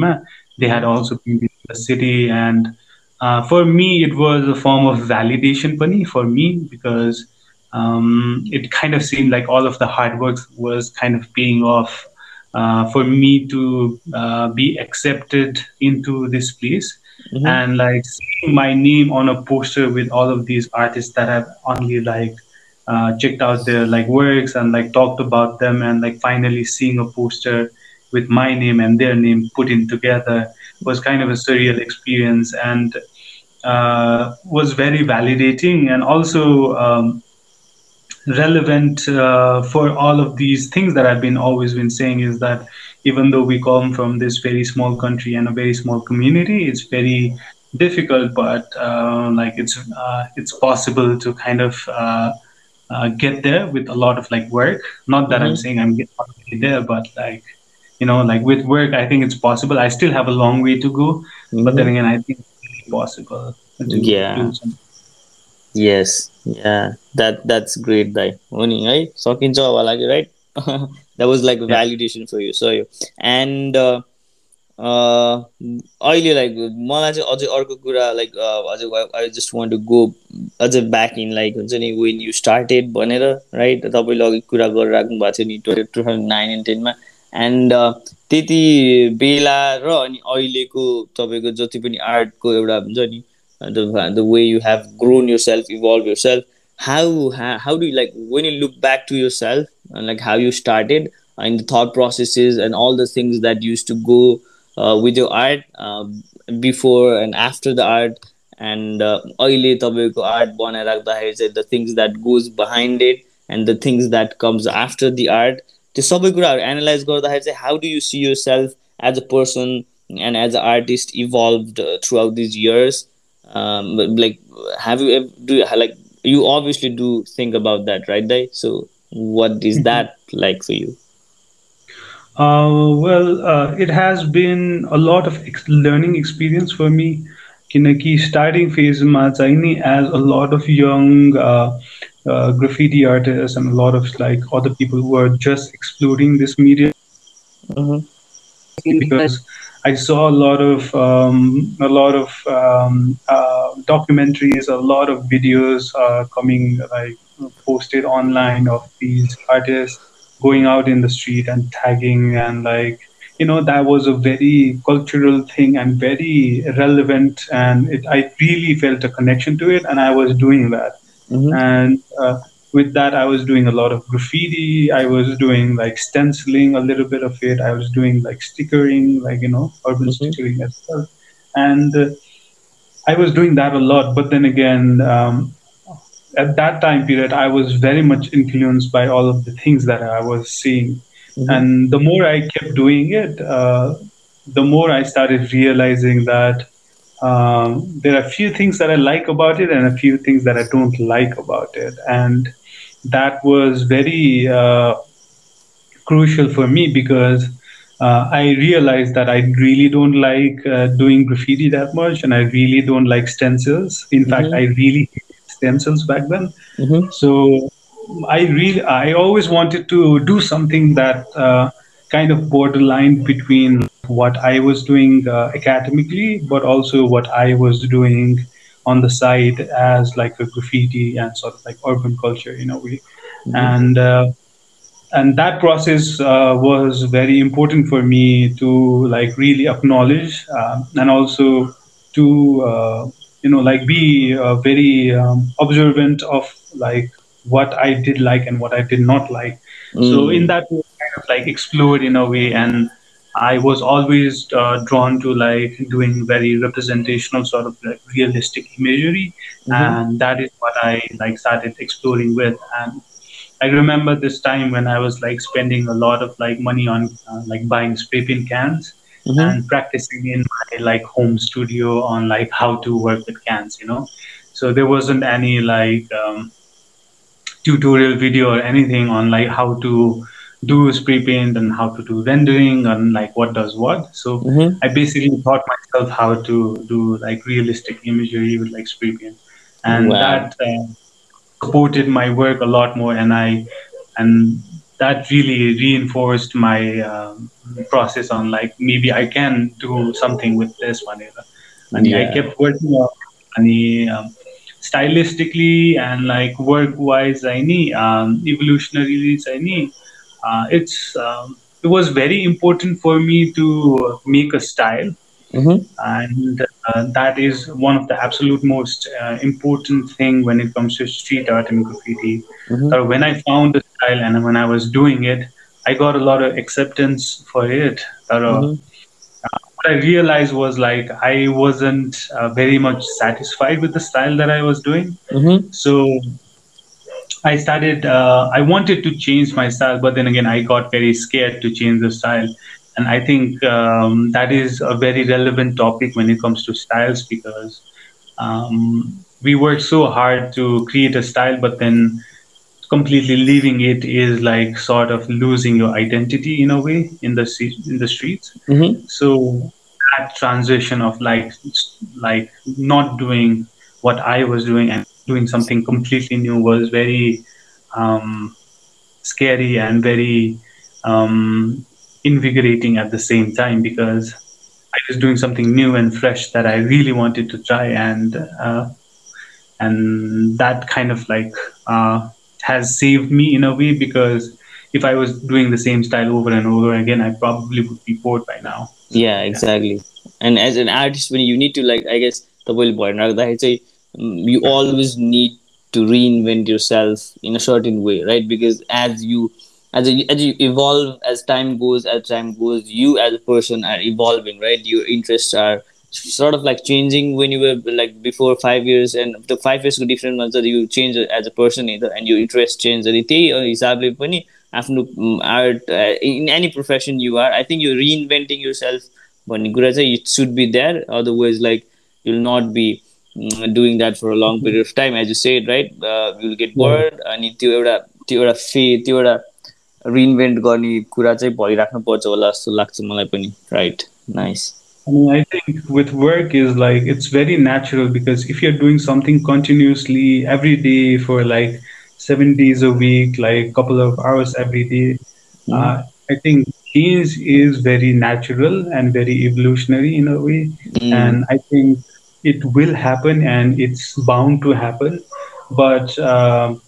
They had also been in the city, and uh, for me, it was a form of validation, bunny for me because um, it kind of seemed like all of the hard work was kind of paying off uh, for me to uh, be accepted into this place mm-hmm. and like seeing my name on a poster with all of these artists that have only like uh, checked out their like works and like talked about them and like finally seeing a poster with my name and their name put in together was kind of a surreal experience and uh, was very validating and also um, relevant uh, for all of these things that I've been always been saying is that even though we come from this very small country and a very small community, it's very difficult, but uh, like it's uh, it's possible to kind of uh, uh, get there with a lot of like work. Not that mm-hmm. I'm saying I'm already there, but like you know, like with work, I think it's possible. I still have a long way to go, mm-hmm. but then mm-hmm. again, I think it's possible. To yeah. Yeah, that that's great दाइ हो नि है सकिन्छ अब लाग्यो right that was like validation for you so yo and अहिले like मलाई चाहिँ अझै अर्को कुरा लाइक अझै I just want to go अझै ब्याक इन लाइक हुन्छ नि वेन यु स्टार्टेड भनेर राइट तपाईँले अघि कुरा गरिराख्नु भएको थियो नि टु थाउजन्ड नाइन एन्ड टेनमा एन्ड त्यति बेला र अनि अहिलेको तपाईँको जति पनि आर्टको एउटा हुन्छ नि the, the way you have grown yourself evolved yourself how, how how do you like when you look back to yourself and like how you started and the thought processes and all the things that used to go uh, with your art uh, before and after the art and uh, अहिले तपाईँको art बनाइराख्दाखेरि चाहिँ the things that goes behind it and the things that comes after the art त्यो सबै कुराहरू analyse गर्दाखेरि चाहिँ how do you see yourself as a person and as a artist evolve through out these years um, but like have you ever do like you obviously do think about that right Dai? so what is mm-hmm. that like for you uh, well uh, it has been a lot of ex- learning experience for me किनकि starting phase चाहिँ as a lot of young uh, uh, graffiti artists and a lot of like other people who are just exploring this media mm-hmm. because I saw a lot of um, a lot of um, uh, documentaries, a lot of videos uh, coming like posted online of these artists going out in the street and tagging and like you know that was a very cultural thing and very relevant and it, I really felt a connection to it and I was doing that mm-hmm. and uh, with that i was doing a lot of graffiti i was doing like stenciling a little bit of it i was doing like stickering like you know urban mm-hmm. stickering as well and uh, i was doing that a lot but then again um, at that time period i was very much influenced by all of the things that i was seeing mm-hmm. and the more i kept doing it uh, the more i started realizing that um, there are a few things that I like about it and a few things that I don't like about it. And that was very uh, crucial for me because uh, I realized that I really don't like uh, doing graffiti that much, and I really don't like stencils. In mm-hmm. fact, I really hated stencils back then. Mm-hmm. So I really, I always wanted to do something that uh, kind of borderline between what I was doing uh, academically, but also what I was doing on the side as like a graffiti and sort of like urban culture you know we mm-hmm. and uh, and that process uh, was very important for me to like really acknowledge um, and also to uh, you know like be uh, very um, observant of like what i did like and what i did not like mm. so in that way kind of like explored in a way and I was always uh, drawn to like doing very representational sort of like realistic imagery, mm-hmm. and that is what I like started exploring with. And I remember this time when I was like spending a lot of like money on uh, like buying spray paint cans mm-hmm. and practicing in my like home studio on like how to work with cans, you know. so there wasn't any like um, tutorial video or anything on like how to do spray paint and how to do rendering and like what does what. So Mhm. I basically taught myself how to do like realistic imagery with like spray paint, and Wow. that uh, supported my work a lot more. And I and that really reinforced my um, process on like maybe I can do something with this one. And I kept working on and um, stylistically and like work wise I need um, evolutionarily I need it's um, it was very important for me to make a style Mhm. and uh, that is one of the absolute most uh, important thing when it comes to street art and graffiti Mhm. uh, when i found the style and when i was doing it i got a lot of acceptance for it uh, Mhm. what i realized was like i wasn't uh, very much satisfied with the style that i was doing Mhm. so I started. Uh, I wanted to change my style, but then again, I got very scared to change the style. And I think um, that is a very relevant topic when it comes to styles because um, we work so hard to create a style, but then completely leaving it is like sort of losing your identity in a way in the in the streets. Mhm. So that transition of like like not doing what I was doing and doing something completely new was very um, scary and very um, invigorating at the same time because I was doing something new and fresh that I really wanted to try, and uh, and that kind of like uh, has saved me in a way because if I was doing the same style over and over again, I probably would be bored by now. Yeah, exactly. Yeah. And as an artist, when you need to like, I guess the will boy, you always need to reinvent yourself in a certain way, right? Because as you as you, as you evolve, as time goes, as time goes, you as a person are evolving, right? Your interests are sort of like changing when you were like before five years and the five years different ones that you change as a person either and your interest change अनि त्यही हिसाबले पनि आफ्नो art in any profession you are I think you reinventing yourself भन्ने कुरा चाहिँ it should be there otherwise like you'll not be doing that for a long period of time as you said right will gate bird अनि त्यो एउटा त्यो एउटा फे त्यो एउटा रिइन्भेन्ट गर्ने कुरा चाहिँ भइराख्नु पर्छ होला जस्तो लाग्छ मलाई पनि right nice I mean, I think with work is like it's very natural because if you're doing something continuously every day for like seven days a week, like a couple of hours every day, uh, I think change is very natural and very evolutionary in a way. Mm. And I think it will happen and it's bound to happen. But um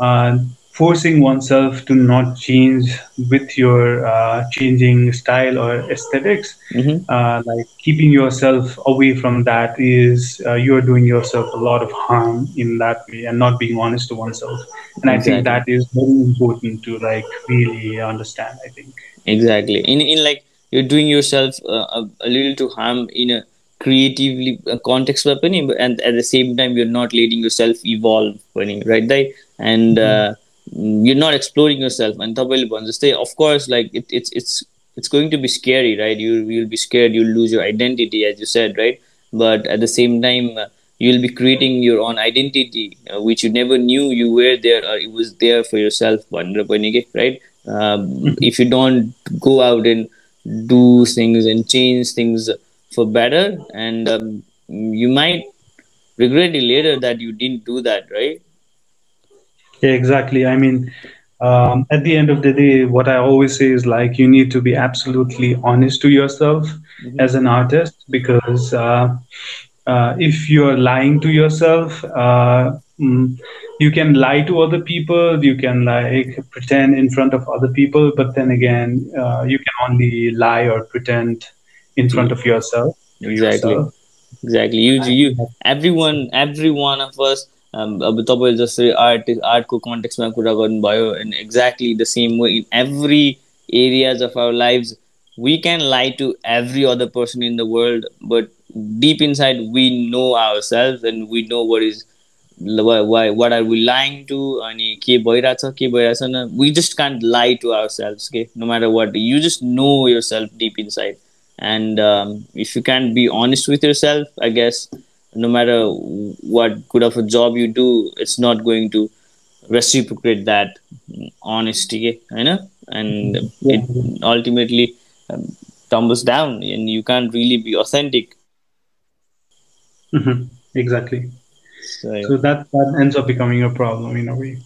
uh, forcing oneself to not change with your uh, changing style or aesthetics Mhm. uh, like keeping yourself away from that is uh, you're doing yourself a lot of harm in that way and not being honest to oneself and i think that is very important to like really understand i think exactly in in like you're doing yourself uh, a, a little to harm in a creatively uh, context weapon and at the same time you're not letting yourself evolve right? There, and mm-hmm. uh, you're not exploring yourself. And of course like it, it's it's it's going to be scary right? You you'll be scared. You'll lose your identity as you said right? But at the same time uh, you'll be creating your own identity uh, which you never knew you were there or it was there for yourself right? Um, mm-hmm. if you don't go out and do things and change things for better and um, you might regret it later that you didn't do that right? Yeah exactly. I mean um, at the end of the day what i always say is like you need to be absolutely honest to yourself as an artist because uh, uh, if you're lying to yourself uh, mm, you can lie to other people you can like pretend in front of other people but then again uh, you can only lie or pretend in front of yourself to Exactly. yourself. exactly you you everyone every one of us um, अब तपाईँले जस्तै art आर्टको कन्टेक्समा कुरा गर्नुभयो end exactly the same way in every areas of our life we can lie to every other person in the world but dip in side we know our self and we know what is what are we lying to अनि के भइरहेछ के भइरहेछ न we just can't lie to our self के no matter and um, if you can't be honest with yourself i guess no matter what good of a job you do it's not going to reciprocate that honesty you know and yeah. it ultimately um, tumbles down and you can't really be authentic mm-hmm. exactly so, yeah. so that that ends up becoming a problem in a way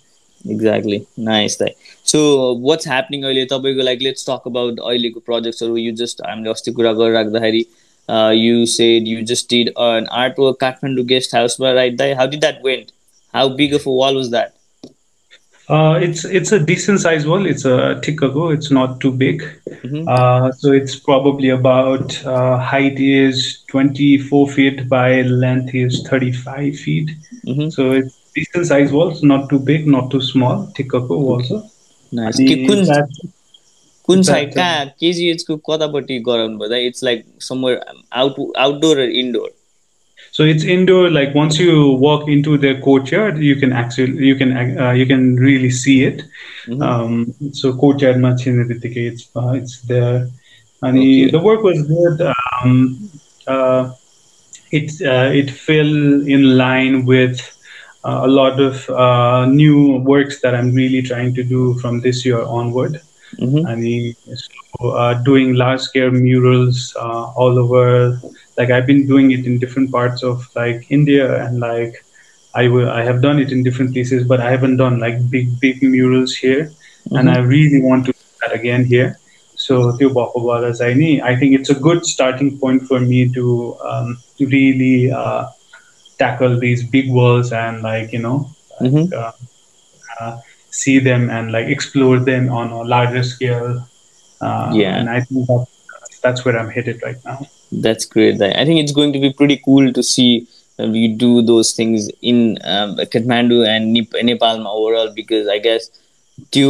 exactly nice that so what's happening अहिले तपाईँको like let's talk about अहिलेको projectsहरू you just हामीले अस्ति कुरा गरिराख्दाखेरि uh, you said you just did an artwork Kathmandu guest house right there how did that went how big of a wall was that Uh, it's it's a decent size wall. It's a Tikago. It's not too big. Mhm. Uh, so it's probably about uh, height is 24 feet by length is 35 feet. Mhm. So it's decent size walls, not too big, not too small. Tikago also. nice अनि के कुन कुन side कहाँ केजिएचको कतापट्टि गराउनु भयो it's like somewhere out outdoor indoor So it's indoor. Like once you walk into the courtyard, you can actually you can uh, you can really see it. Mhm. Um, so courtyard much in the it's uh, it's there, and Okay. the work was good. Um, uh, it uh, it fell in line with uh, Uh, a lot of uh, new works that I'm really trying to do from this year onward. Mm-hmm. I mean, so, uh, doing large scale murals all over. Like I've been doing it in different parts of like India and like I will I have done it in different places, but I haven't done like big big murals here, mm-hmm. and I really want to do that again here. So I think it's a good starting point for me to um, really uh, tackle these big walls and like you know Mhm. uh, uh, see them and like explore them on a larger scale. Uh, Yeah. and I think that, that's where I'm headed right now. That's great. I think it's going to be pretty cool to see uh, you do those things in um, Kathmandu and Nep- Nepalमा overall because I guess त्यो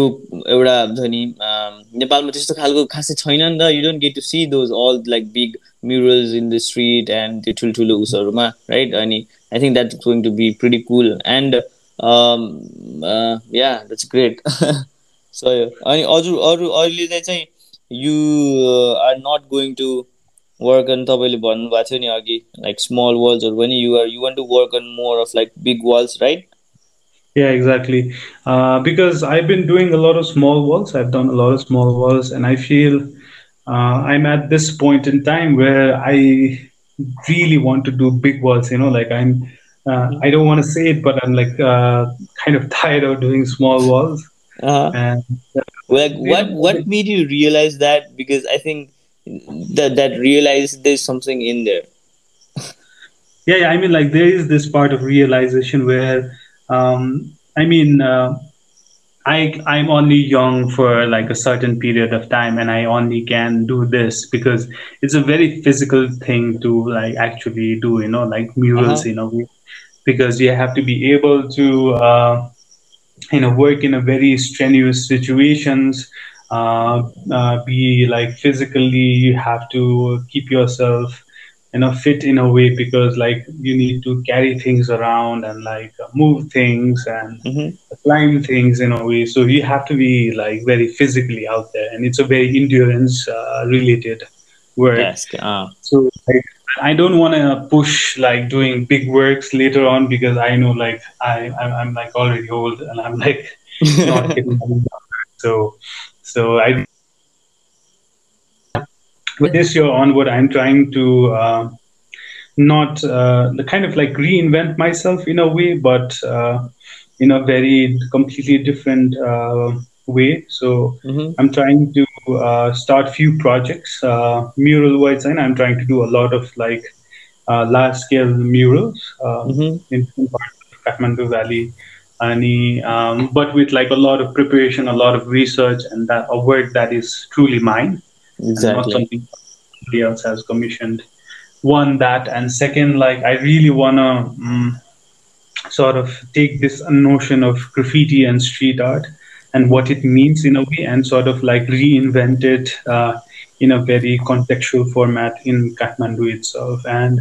एउटा हुन्छ नि um, नेपालमा त्यस्तो खालको खासै छैन नि त you don't get to see those all like big murals in the street end त्यो ठुल्ठुलो उसहरूमा राइट अनि I think that's going to be pretty कुल एन्ड या द्याट्स ग्रेट सो अनि अरू अरू अहिले चाहिँ you are not going to work on तपाईँले भन्नुभएको थियो नि अघि लाइक स्मल वाल्सहरू पनि you are you want to work on more of like big Waals right Yeah, exactly. Uh, because I've been doing a lot of small walls. I've done a lot of small walls, and I feel uh, I'm at this point in time where I really want to do big walls. You know, like I'm. Uh, I don't want to say it, but I'm like uh, kind of tired of doing small walls. Uh-huh. And like Yeah. what what made you realize that because i think that that realize there's something in there yeah, yeah, I mean, like there is this part of realization where, um, I mean, uh, I I'm only young for like a certain period of time, and I only can do this because it's a very physical thing to like actually do. You know, like murals Uh-huh. in a way, because you have to be able to, uh, you know, work in a very strenuous situations. Uh, uh, be like physically, you have to keep yourself you know fit in a way because like you need to carry things around and like move things and Mhm. climb things in a way. So you have to be like very physically out there. And it's a very endurance uh, related work. Yes uh, so like, i don't want to push like doing big works later on because i know like i i'm, I'm like already old and i'm like not getting so so i with this year onward i'm trying to uh, not uh, the kind of like reinvent myself in a way but uh, in a very completely different uh, way so mhm. i'm trying to uh, start few projects uh, mural wise and i'm trying to do a lot of like uh, large scale murals Mhm. in parts of kathmandu valley and um, but with like a lot of preparation a lot of research and that a work that is truly mine and not exactly something somebody else has commissioned. One that, and second, like I really wanna um, sort of take this notion of graffiti and street art and what it means in a way, and sort of like reinvent it uh, in a very contextual format in Kathmandu itself, and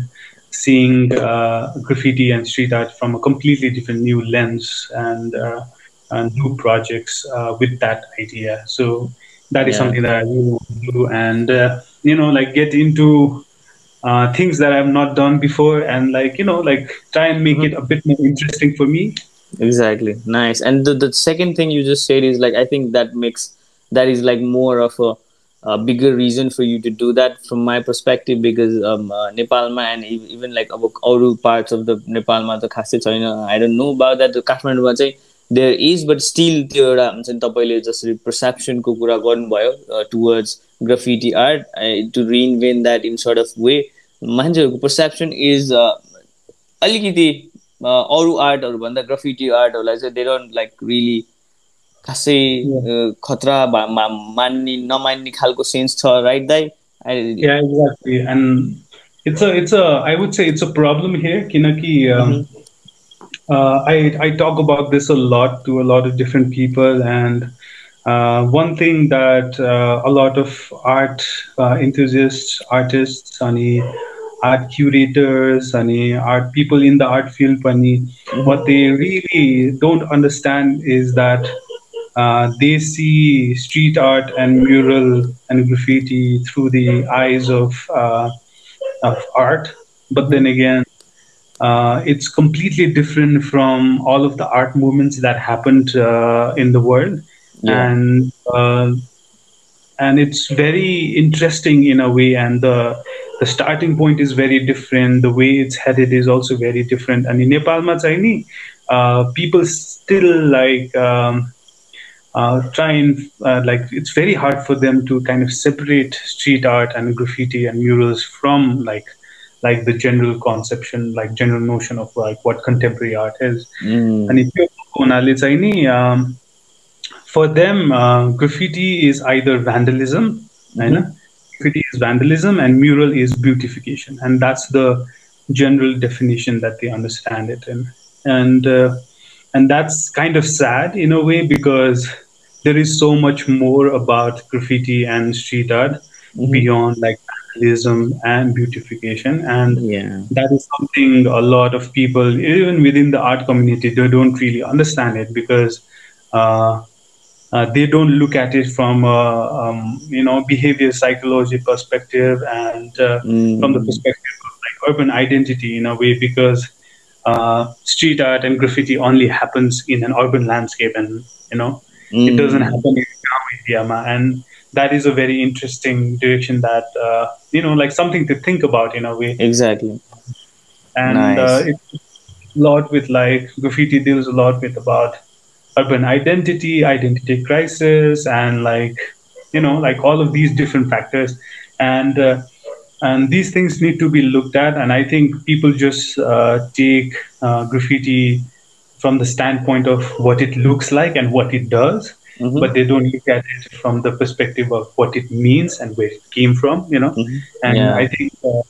seeing uh, graffiti and street art from a completely different new lens and. Uh, and new projects uh, with that idea. So that is yeah. something that i really do. And uh, you know like get into uh, things that i've not done before and like you know like try and make mm-hmm. it a bit more interesting for me. Exactly. Nice. And the, the second thing you just said is like i think that makes that is like more of a, a bigger reason for you to do that from my perspective because um, uh, Nepalma and even like our parts of the Nepalma the caste, you know, I don't know about that. The Kathmandu ma there is but still त्यो एउटा हुन्छ नि तपाईँले जसरी पर्सेप्सनको कुरा गर्नुभयो towards graffiti art to reinvent that in sort of way मान्छेहरूको पर्सेप्सन इज अलिकति अरू आर्टहरूभन्दा ग्राफिटी आर्टहरूलाई चाहिँ दे डोन्ट लाइक रियली खासै खतरा मान्ने नमान्ने खालको सेन्स छ राइट दाइ it's a it's a I would say it's a problem here किनकि uh, I, I talk about this a lot to a lot of different people and uh, one thing that uh, a lot of art uh, enthusiasts artists any art curators any art people in the art field mm-hmm. what they really don't understand is that uh, they see street art and mural and graffiti through the eyes of uh, of art but then again uh, it's completely different from all of the art movements that happened uh, in the world, yeah. and uh, and it's very interesting in a way. And the the starting point is very different. The way it's headed is also very different. And in Nepal, Machaini, uh, people still like. Um, uh, try and uh, like it's very hard for them to kind of separate street art and graffiti and murals from like like the general conception, like general notion of like what contemporary art is. Mm. And if you um, for them, uh, graffiti is either vandalism, mm-hmm. graffiti is vandalism, and mural is beautification, and that's the general definition that they understand it in. And uh, and that's kind of sad in a way because there is so much more about graffiti and street art mm-hmm. beyond like realism and beautification and yeah. that is something a lot of people even within the art community they don't really understand it because uh, uh, they don't look at it from a um, you know behavior psychology perspective and uh, mm. from the perspective of like urban identity in a way because uh, street art and graffiti only happens in an urban landscape and you know mm. it doesn't happen in India and that is a very interesting direction that uh, you know like something to think about in a way. Exactly. And nice. uh, it's a lot with like graffiti deals a lot with about urban identity identity crisis and like you know like all of these different factors. And uh, and these things need to be looked at. And i think people just uh, take uh, graffiti from the standpoint of what it looks like and what it does mm-hmm. but they don't look at it from the perspective of what it means and where it came from you know mm-hmm. and yeah. i think uh,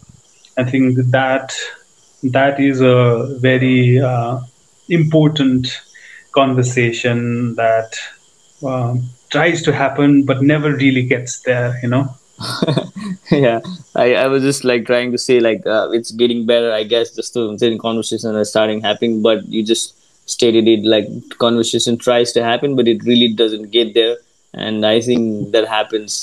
i think that that is a very uh, important conversation that um, tries to happen but never really gets there you know yeah I, I was just like trying to say like uh, it's getting better i guess just the conversation is starting happening but you just stated it like conversation tries to happen but it really doesn't get there and i think that happens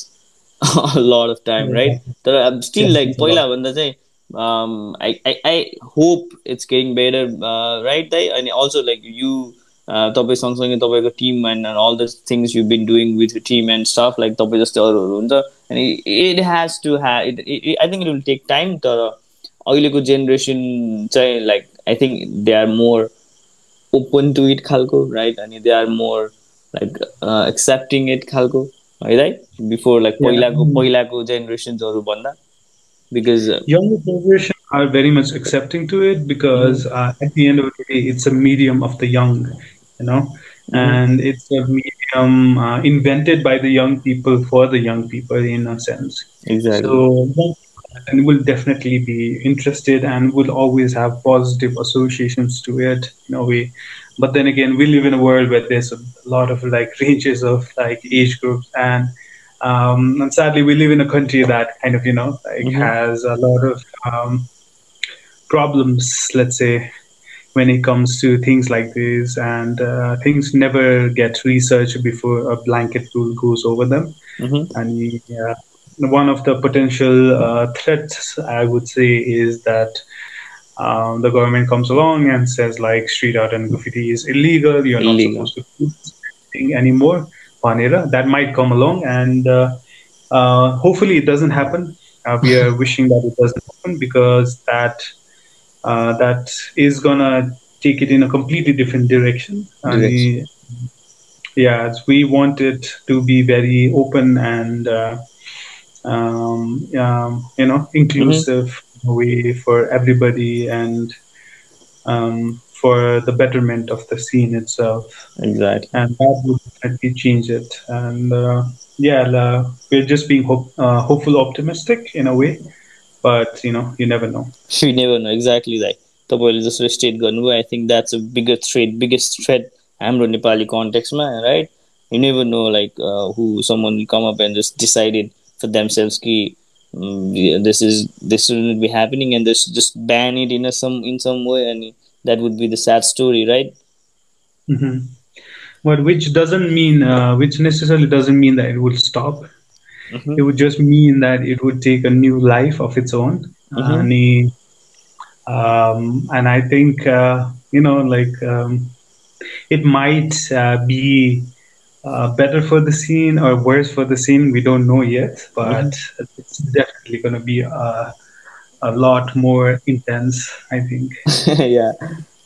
a lot of time right but i'm still like पहिला भन्दा चाहिँ um I, I i hope it's getting better uh, right and also like you तपाईँ सँगसँगै तपाईँको team and all the things you been doing with team and stuff like तपाईँ जस्तै अरूहरू हुन्छ अनि इट हेज टु ह्या it I think it will take time तर अहिलेको जेनेरेसन चाहिँ like I think they are more open to it khalko right and they are more like uh, accepting it khalko right before like पहिलाको पहिलाको जेनेरेसन्सहरू भन्दा because uh, younger generation are very much accepting to it because mm-hmm. uh, at the end of the day it's a medium of the young you know mm-hmm. and it's a medium uh, invented by the young people for the young people in a sense exactly so and will definitely be interested and will always have positive associations to it in a way but then again we live in a world where there's a lot of like ranges of like age groups and um, and sadly we live in a country that kind of you know like mm-hmm. has a lot of um, problems let's say when it comes to things like this and uh, things never get researched before a blanket rule goes over them mm-hmm. and yeah one of the potential uh, threats, I would say, is that um, the government comes along and says like street art and graffiti is illegal. You're not Illegal. supposed to do this thing anymore. Panera. That might come along, and uh, uh, hopefully it doesn't happen. Uh, we are wishing that it doesn't happen because that uh, that is gonna take it in a completely different direction. Direction. yeah, we want it to be very open and uh, um, um, you know inclusive way for everybody and um, for the betterment of the scene itself Exactly. and that would definitely change it and uh, yeah uh, we're just being hope, uh, hopeful optimistic in a way but you know you never know We never know exactly like तपाईँले जसरी state गर्नुभयो I think that's a bigger thread biggest threat हाम्रो नेपाली कन्टेक्समा right you never know like who someone will come up and just decided for themselves ki mm, this is this shouldn't be happening and this just ban it in a some in some way and that would be the sad story right mm-hmm. but which doesn't mean uh, which necessarily doesn't mean that it will stop mm-hmm. it would just mean that it would take a new life of its own mm-hmm. um, and i think uh, you know like um, it might uh, be uh, better for the scene or worse for the scene, we don't know yet, but mm-hmm. it's definitely going to be a, a lot more intense, I think. yeah.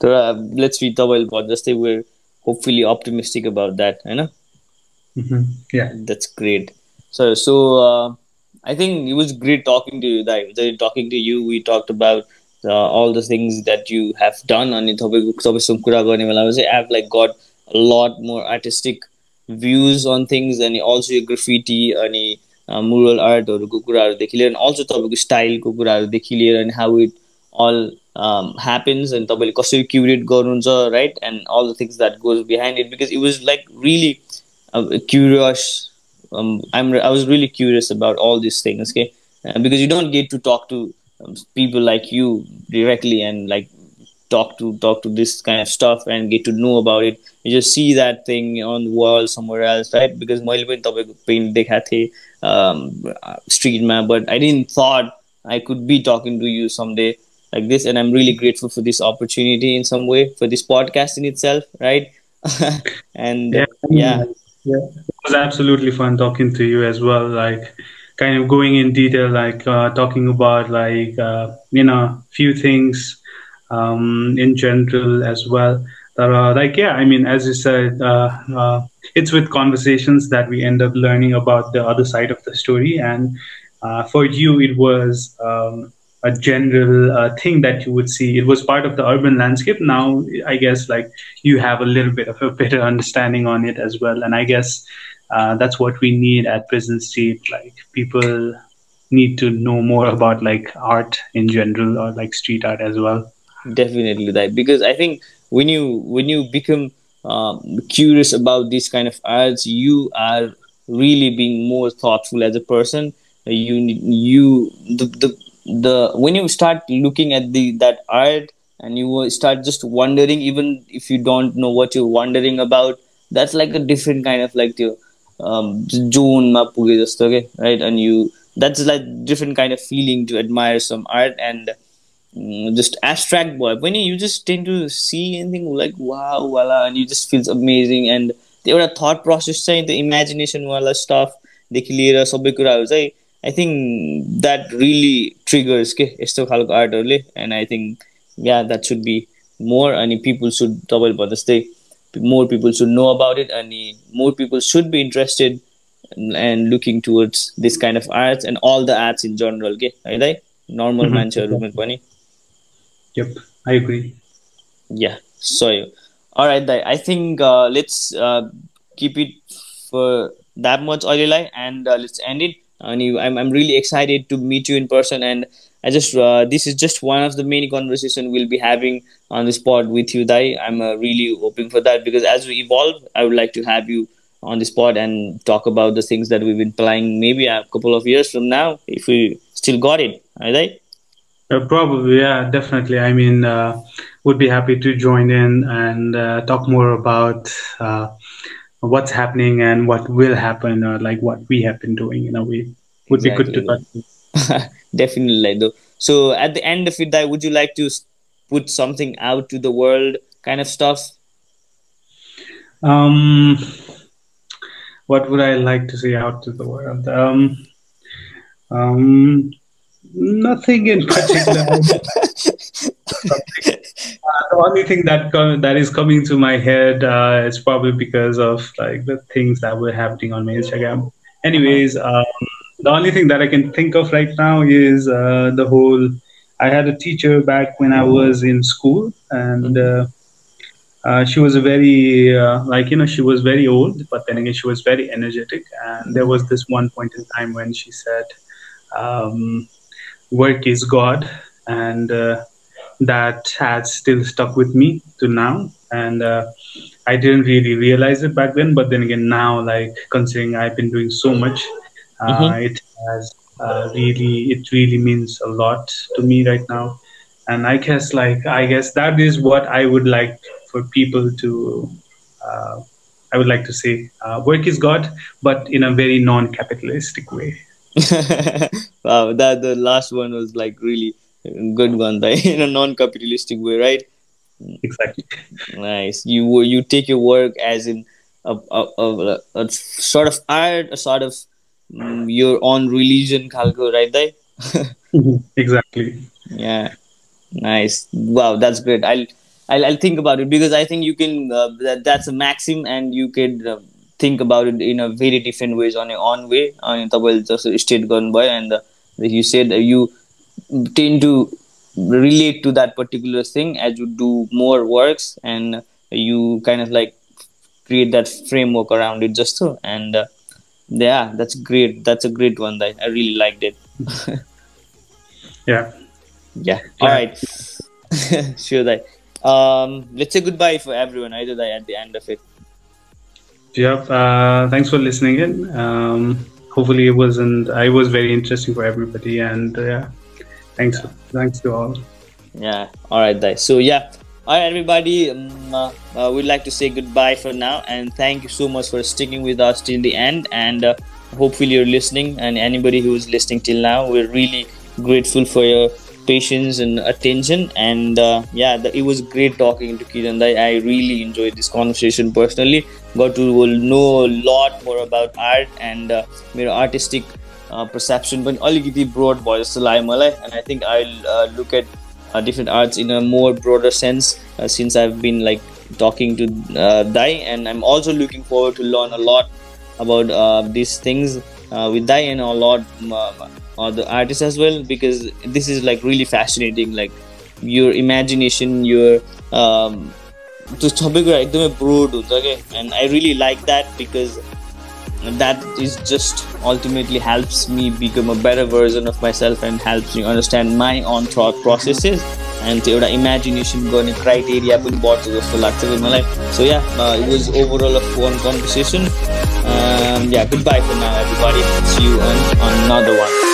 So, uh, let's be double about say We're hopefully optimistic about that, you know? Mm-hmm. Yeah. That's great. So, so uh, I think it was great talking to you. That, talking to you, we talked about uh, all the things that you have done on the topic. I have like got a lot more artistic views on things अनि also your graffiti अनि मुरल आर्टहरूको कुराहरूदेखि लिएर also तपाईँको स्टाइलको कुराहरूदेखि लिएर अनि how it all happens अनि तपाईँले कसरी क्युरेट गर्नुहुन्छ right and all the things that goes behind it because it was like really curious um, I'm I was really curious about all these things okay uh, because you don't get to talk to um, people like you directly and like talk to talk to this kind of stuff and get to know about it you just see that thing on the wall somewhere else right because मैले पनि तपाईँको paint देखाएको थिएँ um, streetमा but I didn't thought I could be talking to you someday like this and I'm really grateful for this opportunity in some way for this podcast in itself right and Yeah, yeah yeah. It was absolutely fun talking to you as well. Like, kind of going in detail, like uh, talking about like uh, you know few things um, in general as well. That are like yeah, I mean, as you said, uh, uh, it's with conversations that we end up learning about the other side of the story. And uh, for you, it was um, a general uh, thing that you would see. It was part of the urban landscape. Now, I guess like you have a little bit of a better understanding on it as well. And I guess uh, that's what we need at Prison Street. Like people need to know more about like art in general or like street art as well definitely that. Because i think when you when you become um, curious about these kind of ads you are really being more thoughtful as a person. You you the, the the when you start looking at the that art and you start just wondering even if you don't know what you're wondering about that's like a different kind of like the um zone okay? Right? And you that's like different kind of feeling to admire some art and just abstract boy. When you just tend to see anything like wow voila and you just feels amazing and एउटा thought process चाहिँ त्यो इमेजिनेसनवाला स्टफदेखि लिएर सबै कुराहरू चाहिँ I think that really triggers के यस्तो खालको आर्टहरूले and I think yeah that should be more अनि पिपुल सुड तपाईँले भने जस्तै more people should know about it अनि more people should be interested and looking towards this kind of arts and all the arts in general के है normal. मान्छेहरूमा पनि Yep, I agree. Yeah, so all right, I think uh, let's uh, keep it for that much, Aurelai, and uh, let's end it. And you, I'm I'm really excited to meet you in person, and I just uh, this is just one of the many conversation we'll be having on this pod with you, Dai. I'm uh, really hoping for that because as we evolve, I would like to have you on this pod and talk about the things that we've been planning maybe a couple of years from now if we still got it, right? Uh, probably, yeah, definitely. I mean, uh, would be happy to join in and uh, talk more about uh, what's happening and what will happen, or like what we have been doing in a way. would exactly. be good to talk definitely though so at the end of it would you like to put something out to the world kind of stuff um what would i like to say out to the world um um nothing in particular uh, the only thing that that is coming to my head uh, is probably because of like the things that were happening on my instagram anyways um, the only thing that I can think of right now is uh, the whole. I had a teacher back when I was in school, and uh, uh, she was a very uh, like you know she was very old, but then again she was very energetic. And there was this one point in time when she said, um, "Work is God," and uh, that has still stuck with me to now. And uh, I didn't really realize it back then, but then again now, like considering I've been doing so much mm-hmm. Uh, it has uh, really, it really means a lot to me right now. And I guess, like, I guess that is what I would like for people to. Uh, I would like to say, work is God, but in a very non-capitalistic way. wow, that the last one was like really good one, right? in a non-capitalistic way, right? Exactly. Nice. You you take your work as in a, a, a, a sort of art, a sort of Mm, your own religion khalko right there exactly yeah nice wow that's great I'll, I'll i'll think about it because i think you can uh, that, that's a maxim and you could uh, think about it in a very different ways on your own way on just state gone by and uh, you said you tend to relate to that particular thing as you do more works and you kind of like create that framework around it just so. And uh, yeah that's great. That's a great one. That i really liked it. Yeah. Yeah. All right. Sure that um let's say goodbye for everyone either that at the end of it yeah uh, thanks for listening in. Um hopefully it wasn't i was very interesting for everybody and uh, yeah. Thanks thanks to all. Yeah all right guys. So yeah. All right everybody um, uh, uh, we'd like to say goodbye for now and thank you so much for sticking with us till the end and uh, hopefully you're listening and anybody who's listening till now we're really grateful for your patience and attention and uh, yeah the, it was great talking to Kiran I, I really enjoyed this conversation personally got to know a lot more about art and uh, मेरो artistic uh, perception पनि अलिकति broad भयो जस्तो लाग्यो मलाई and I think I'll uh, look at uh, different arts in a more broader sense uh, since I've been like talking to uh, Dai and I'm also looking forward to learn a lot about uh, these things uh, with Dai and a lot uh, the artists as well because this is like really fascinating like your imagination your um, त्यो सबै कुरा एकदमै broad हुन्छ क्या and I really like that because that is just ultimately helps me become a better version of myself and helps me understand my own thought processes and त्यो एउटा imagination गर्ने criteria पनि बढ्छ जस्तो लाग्छ कि मलाई सो या it was overall a fun conversation या good by for now everybody C you on another one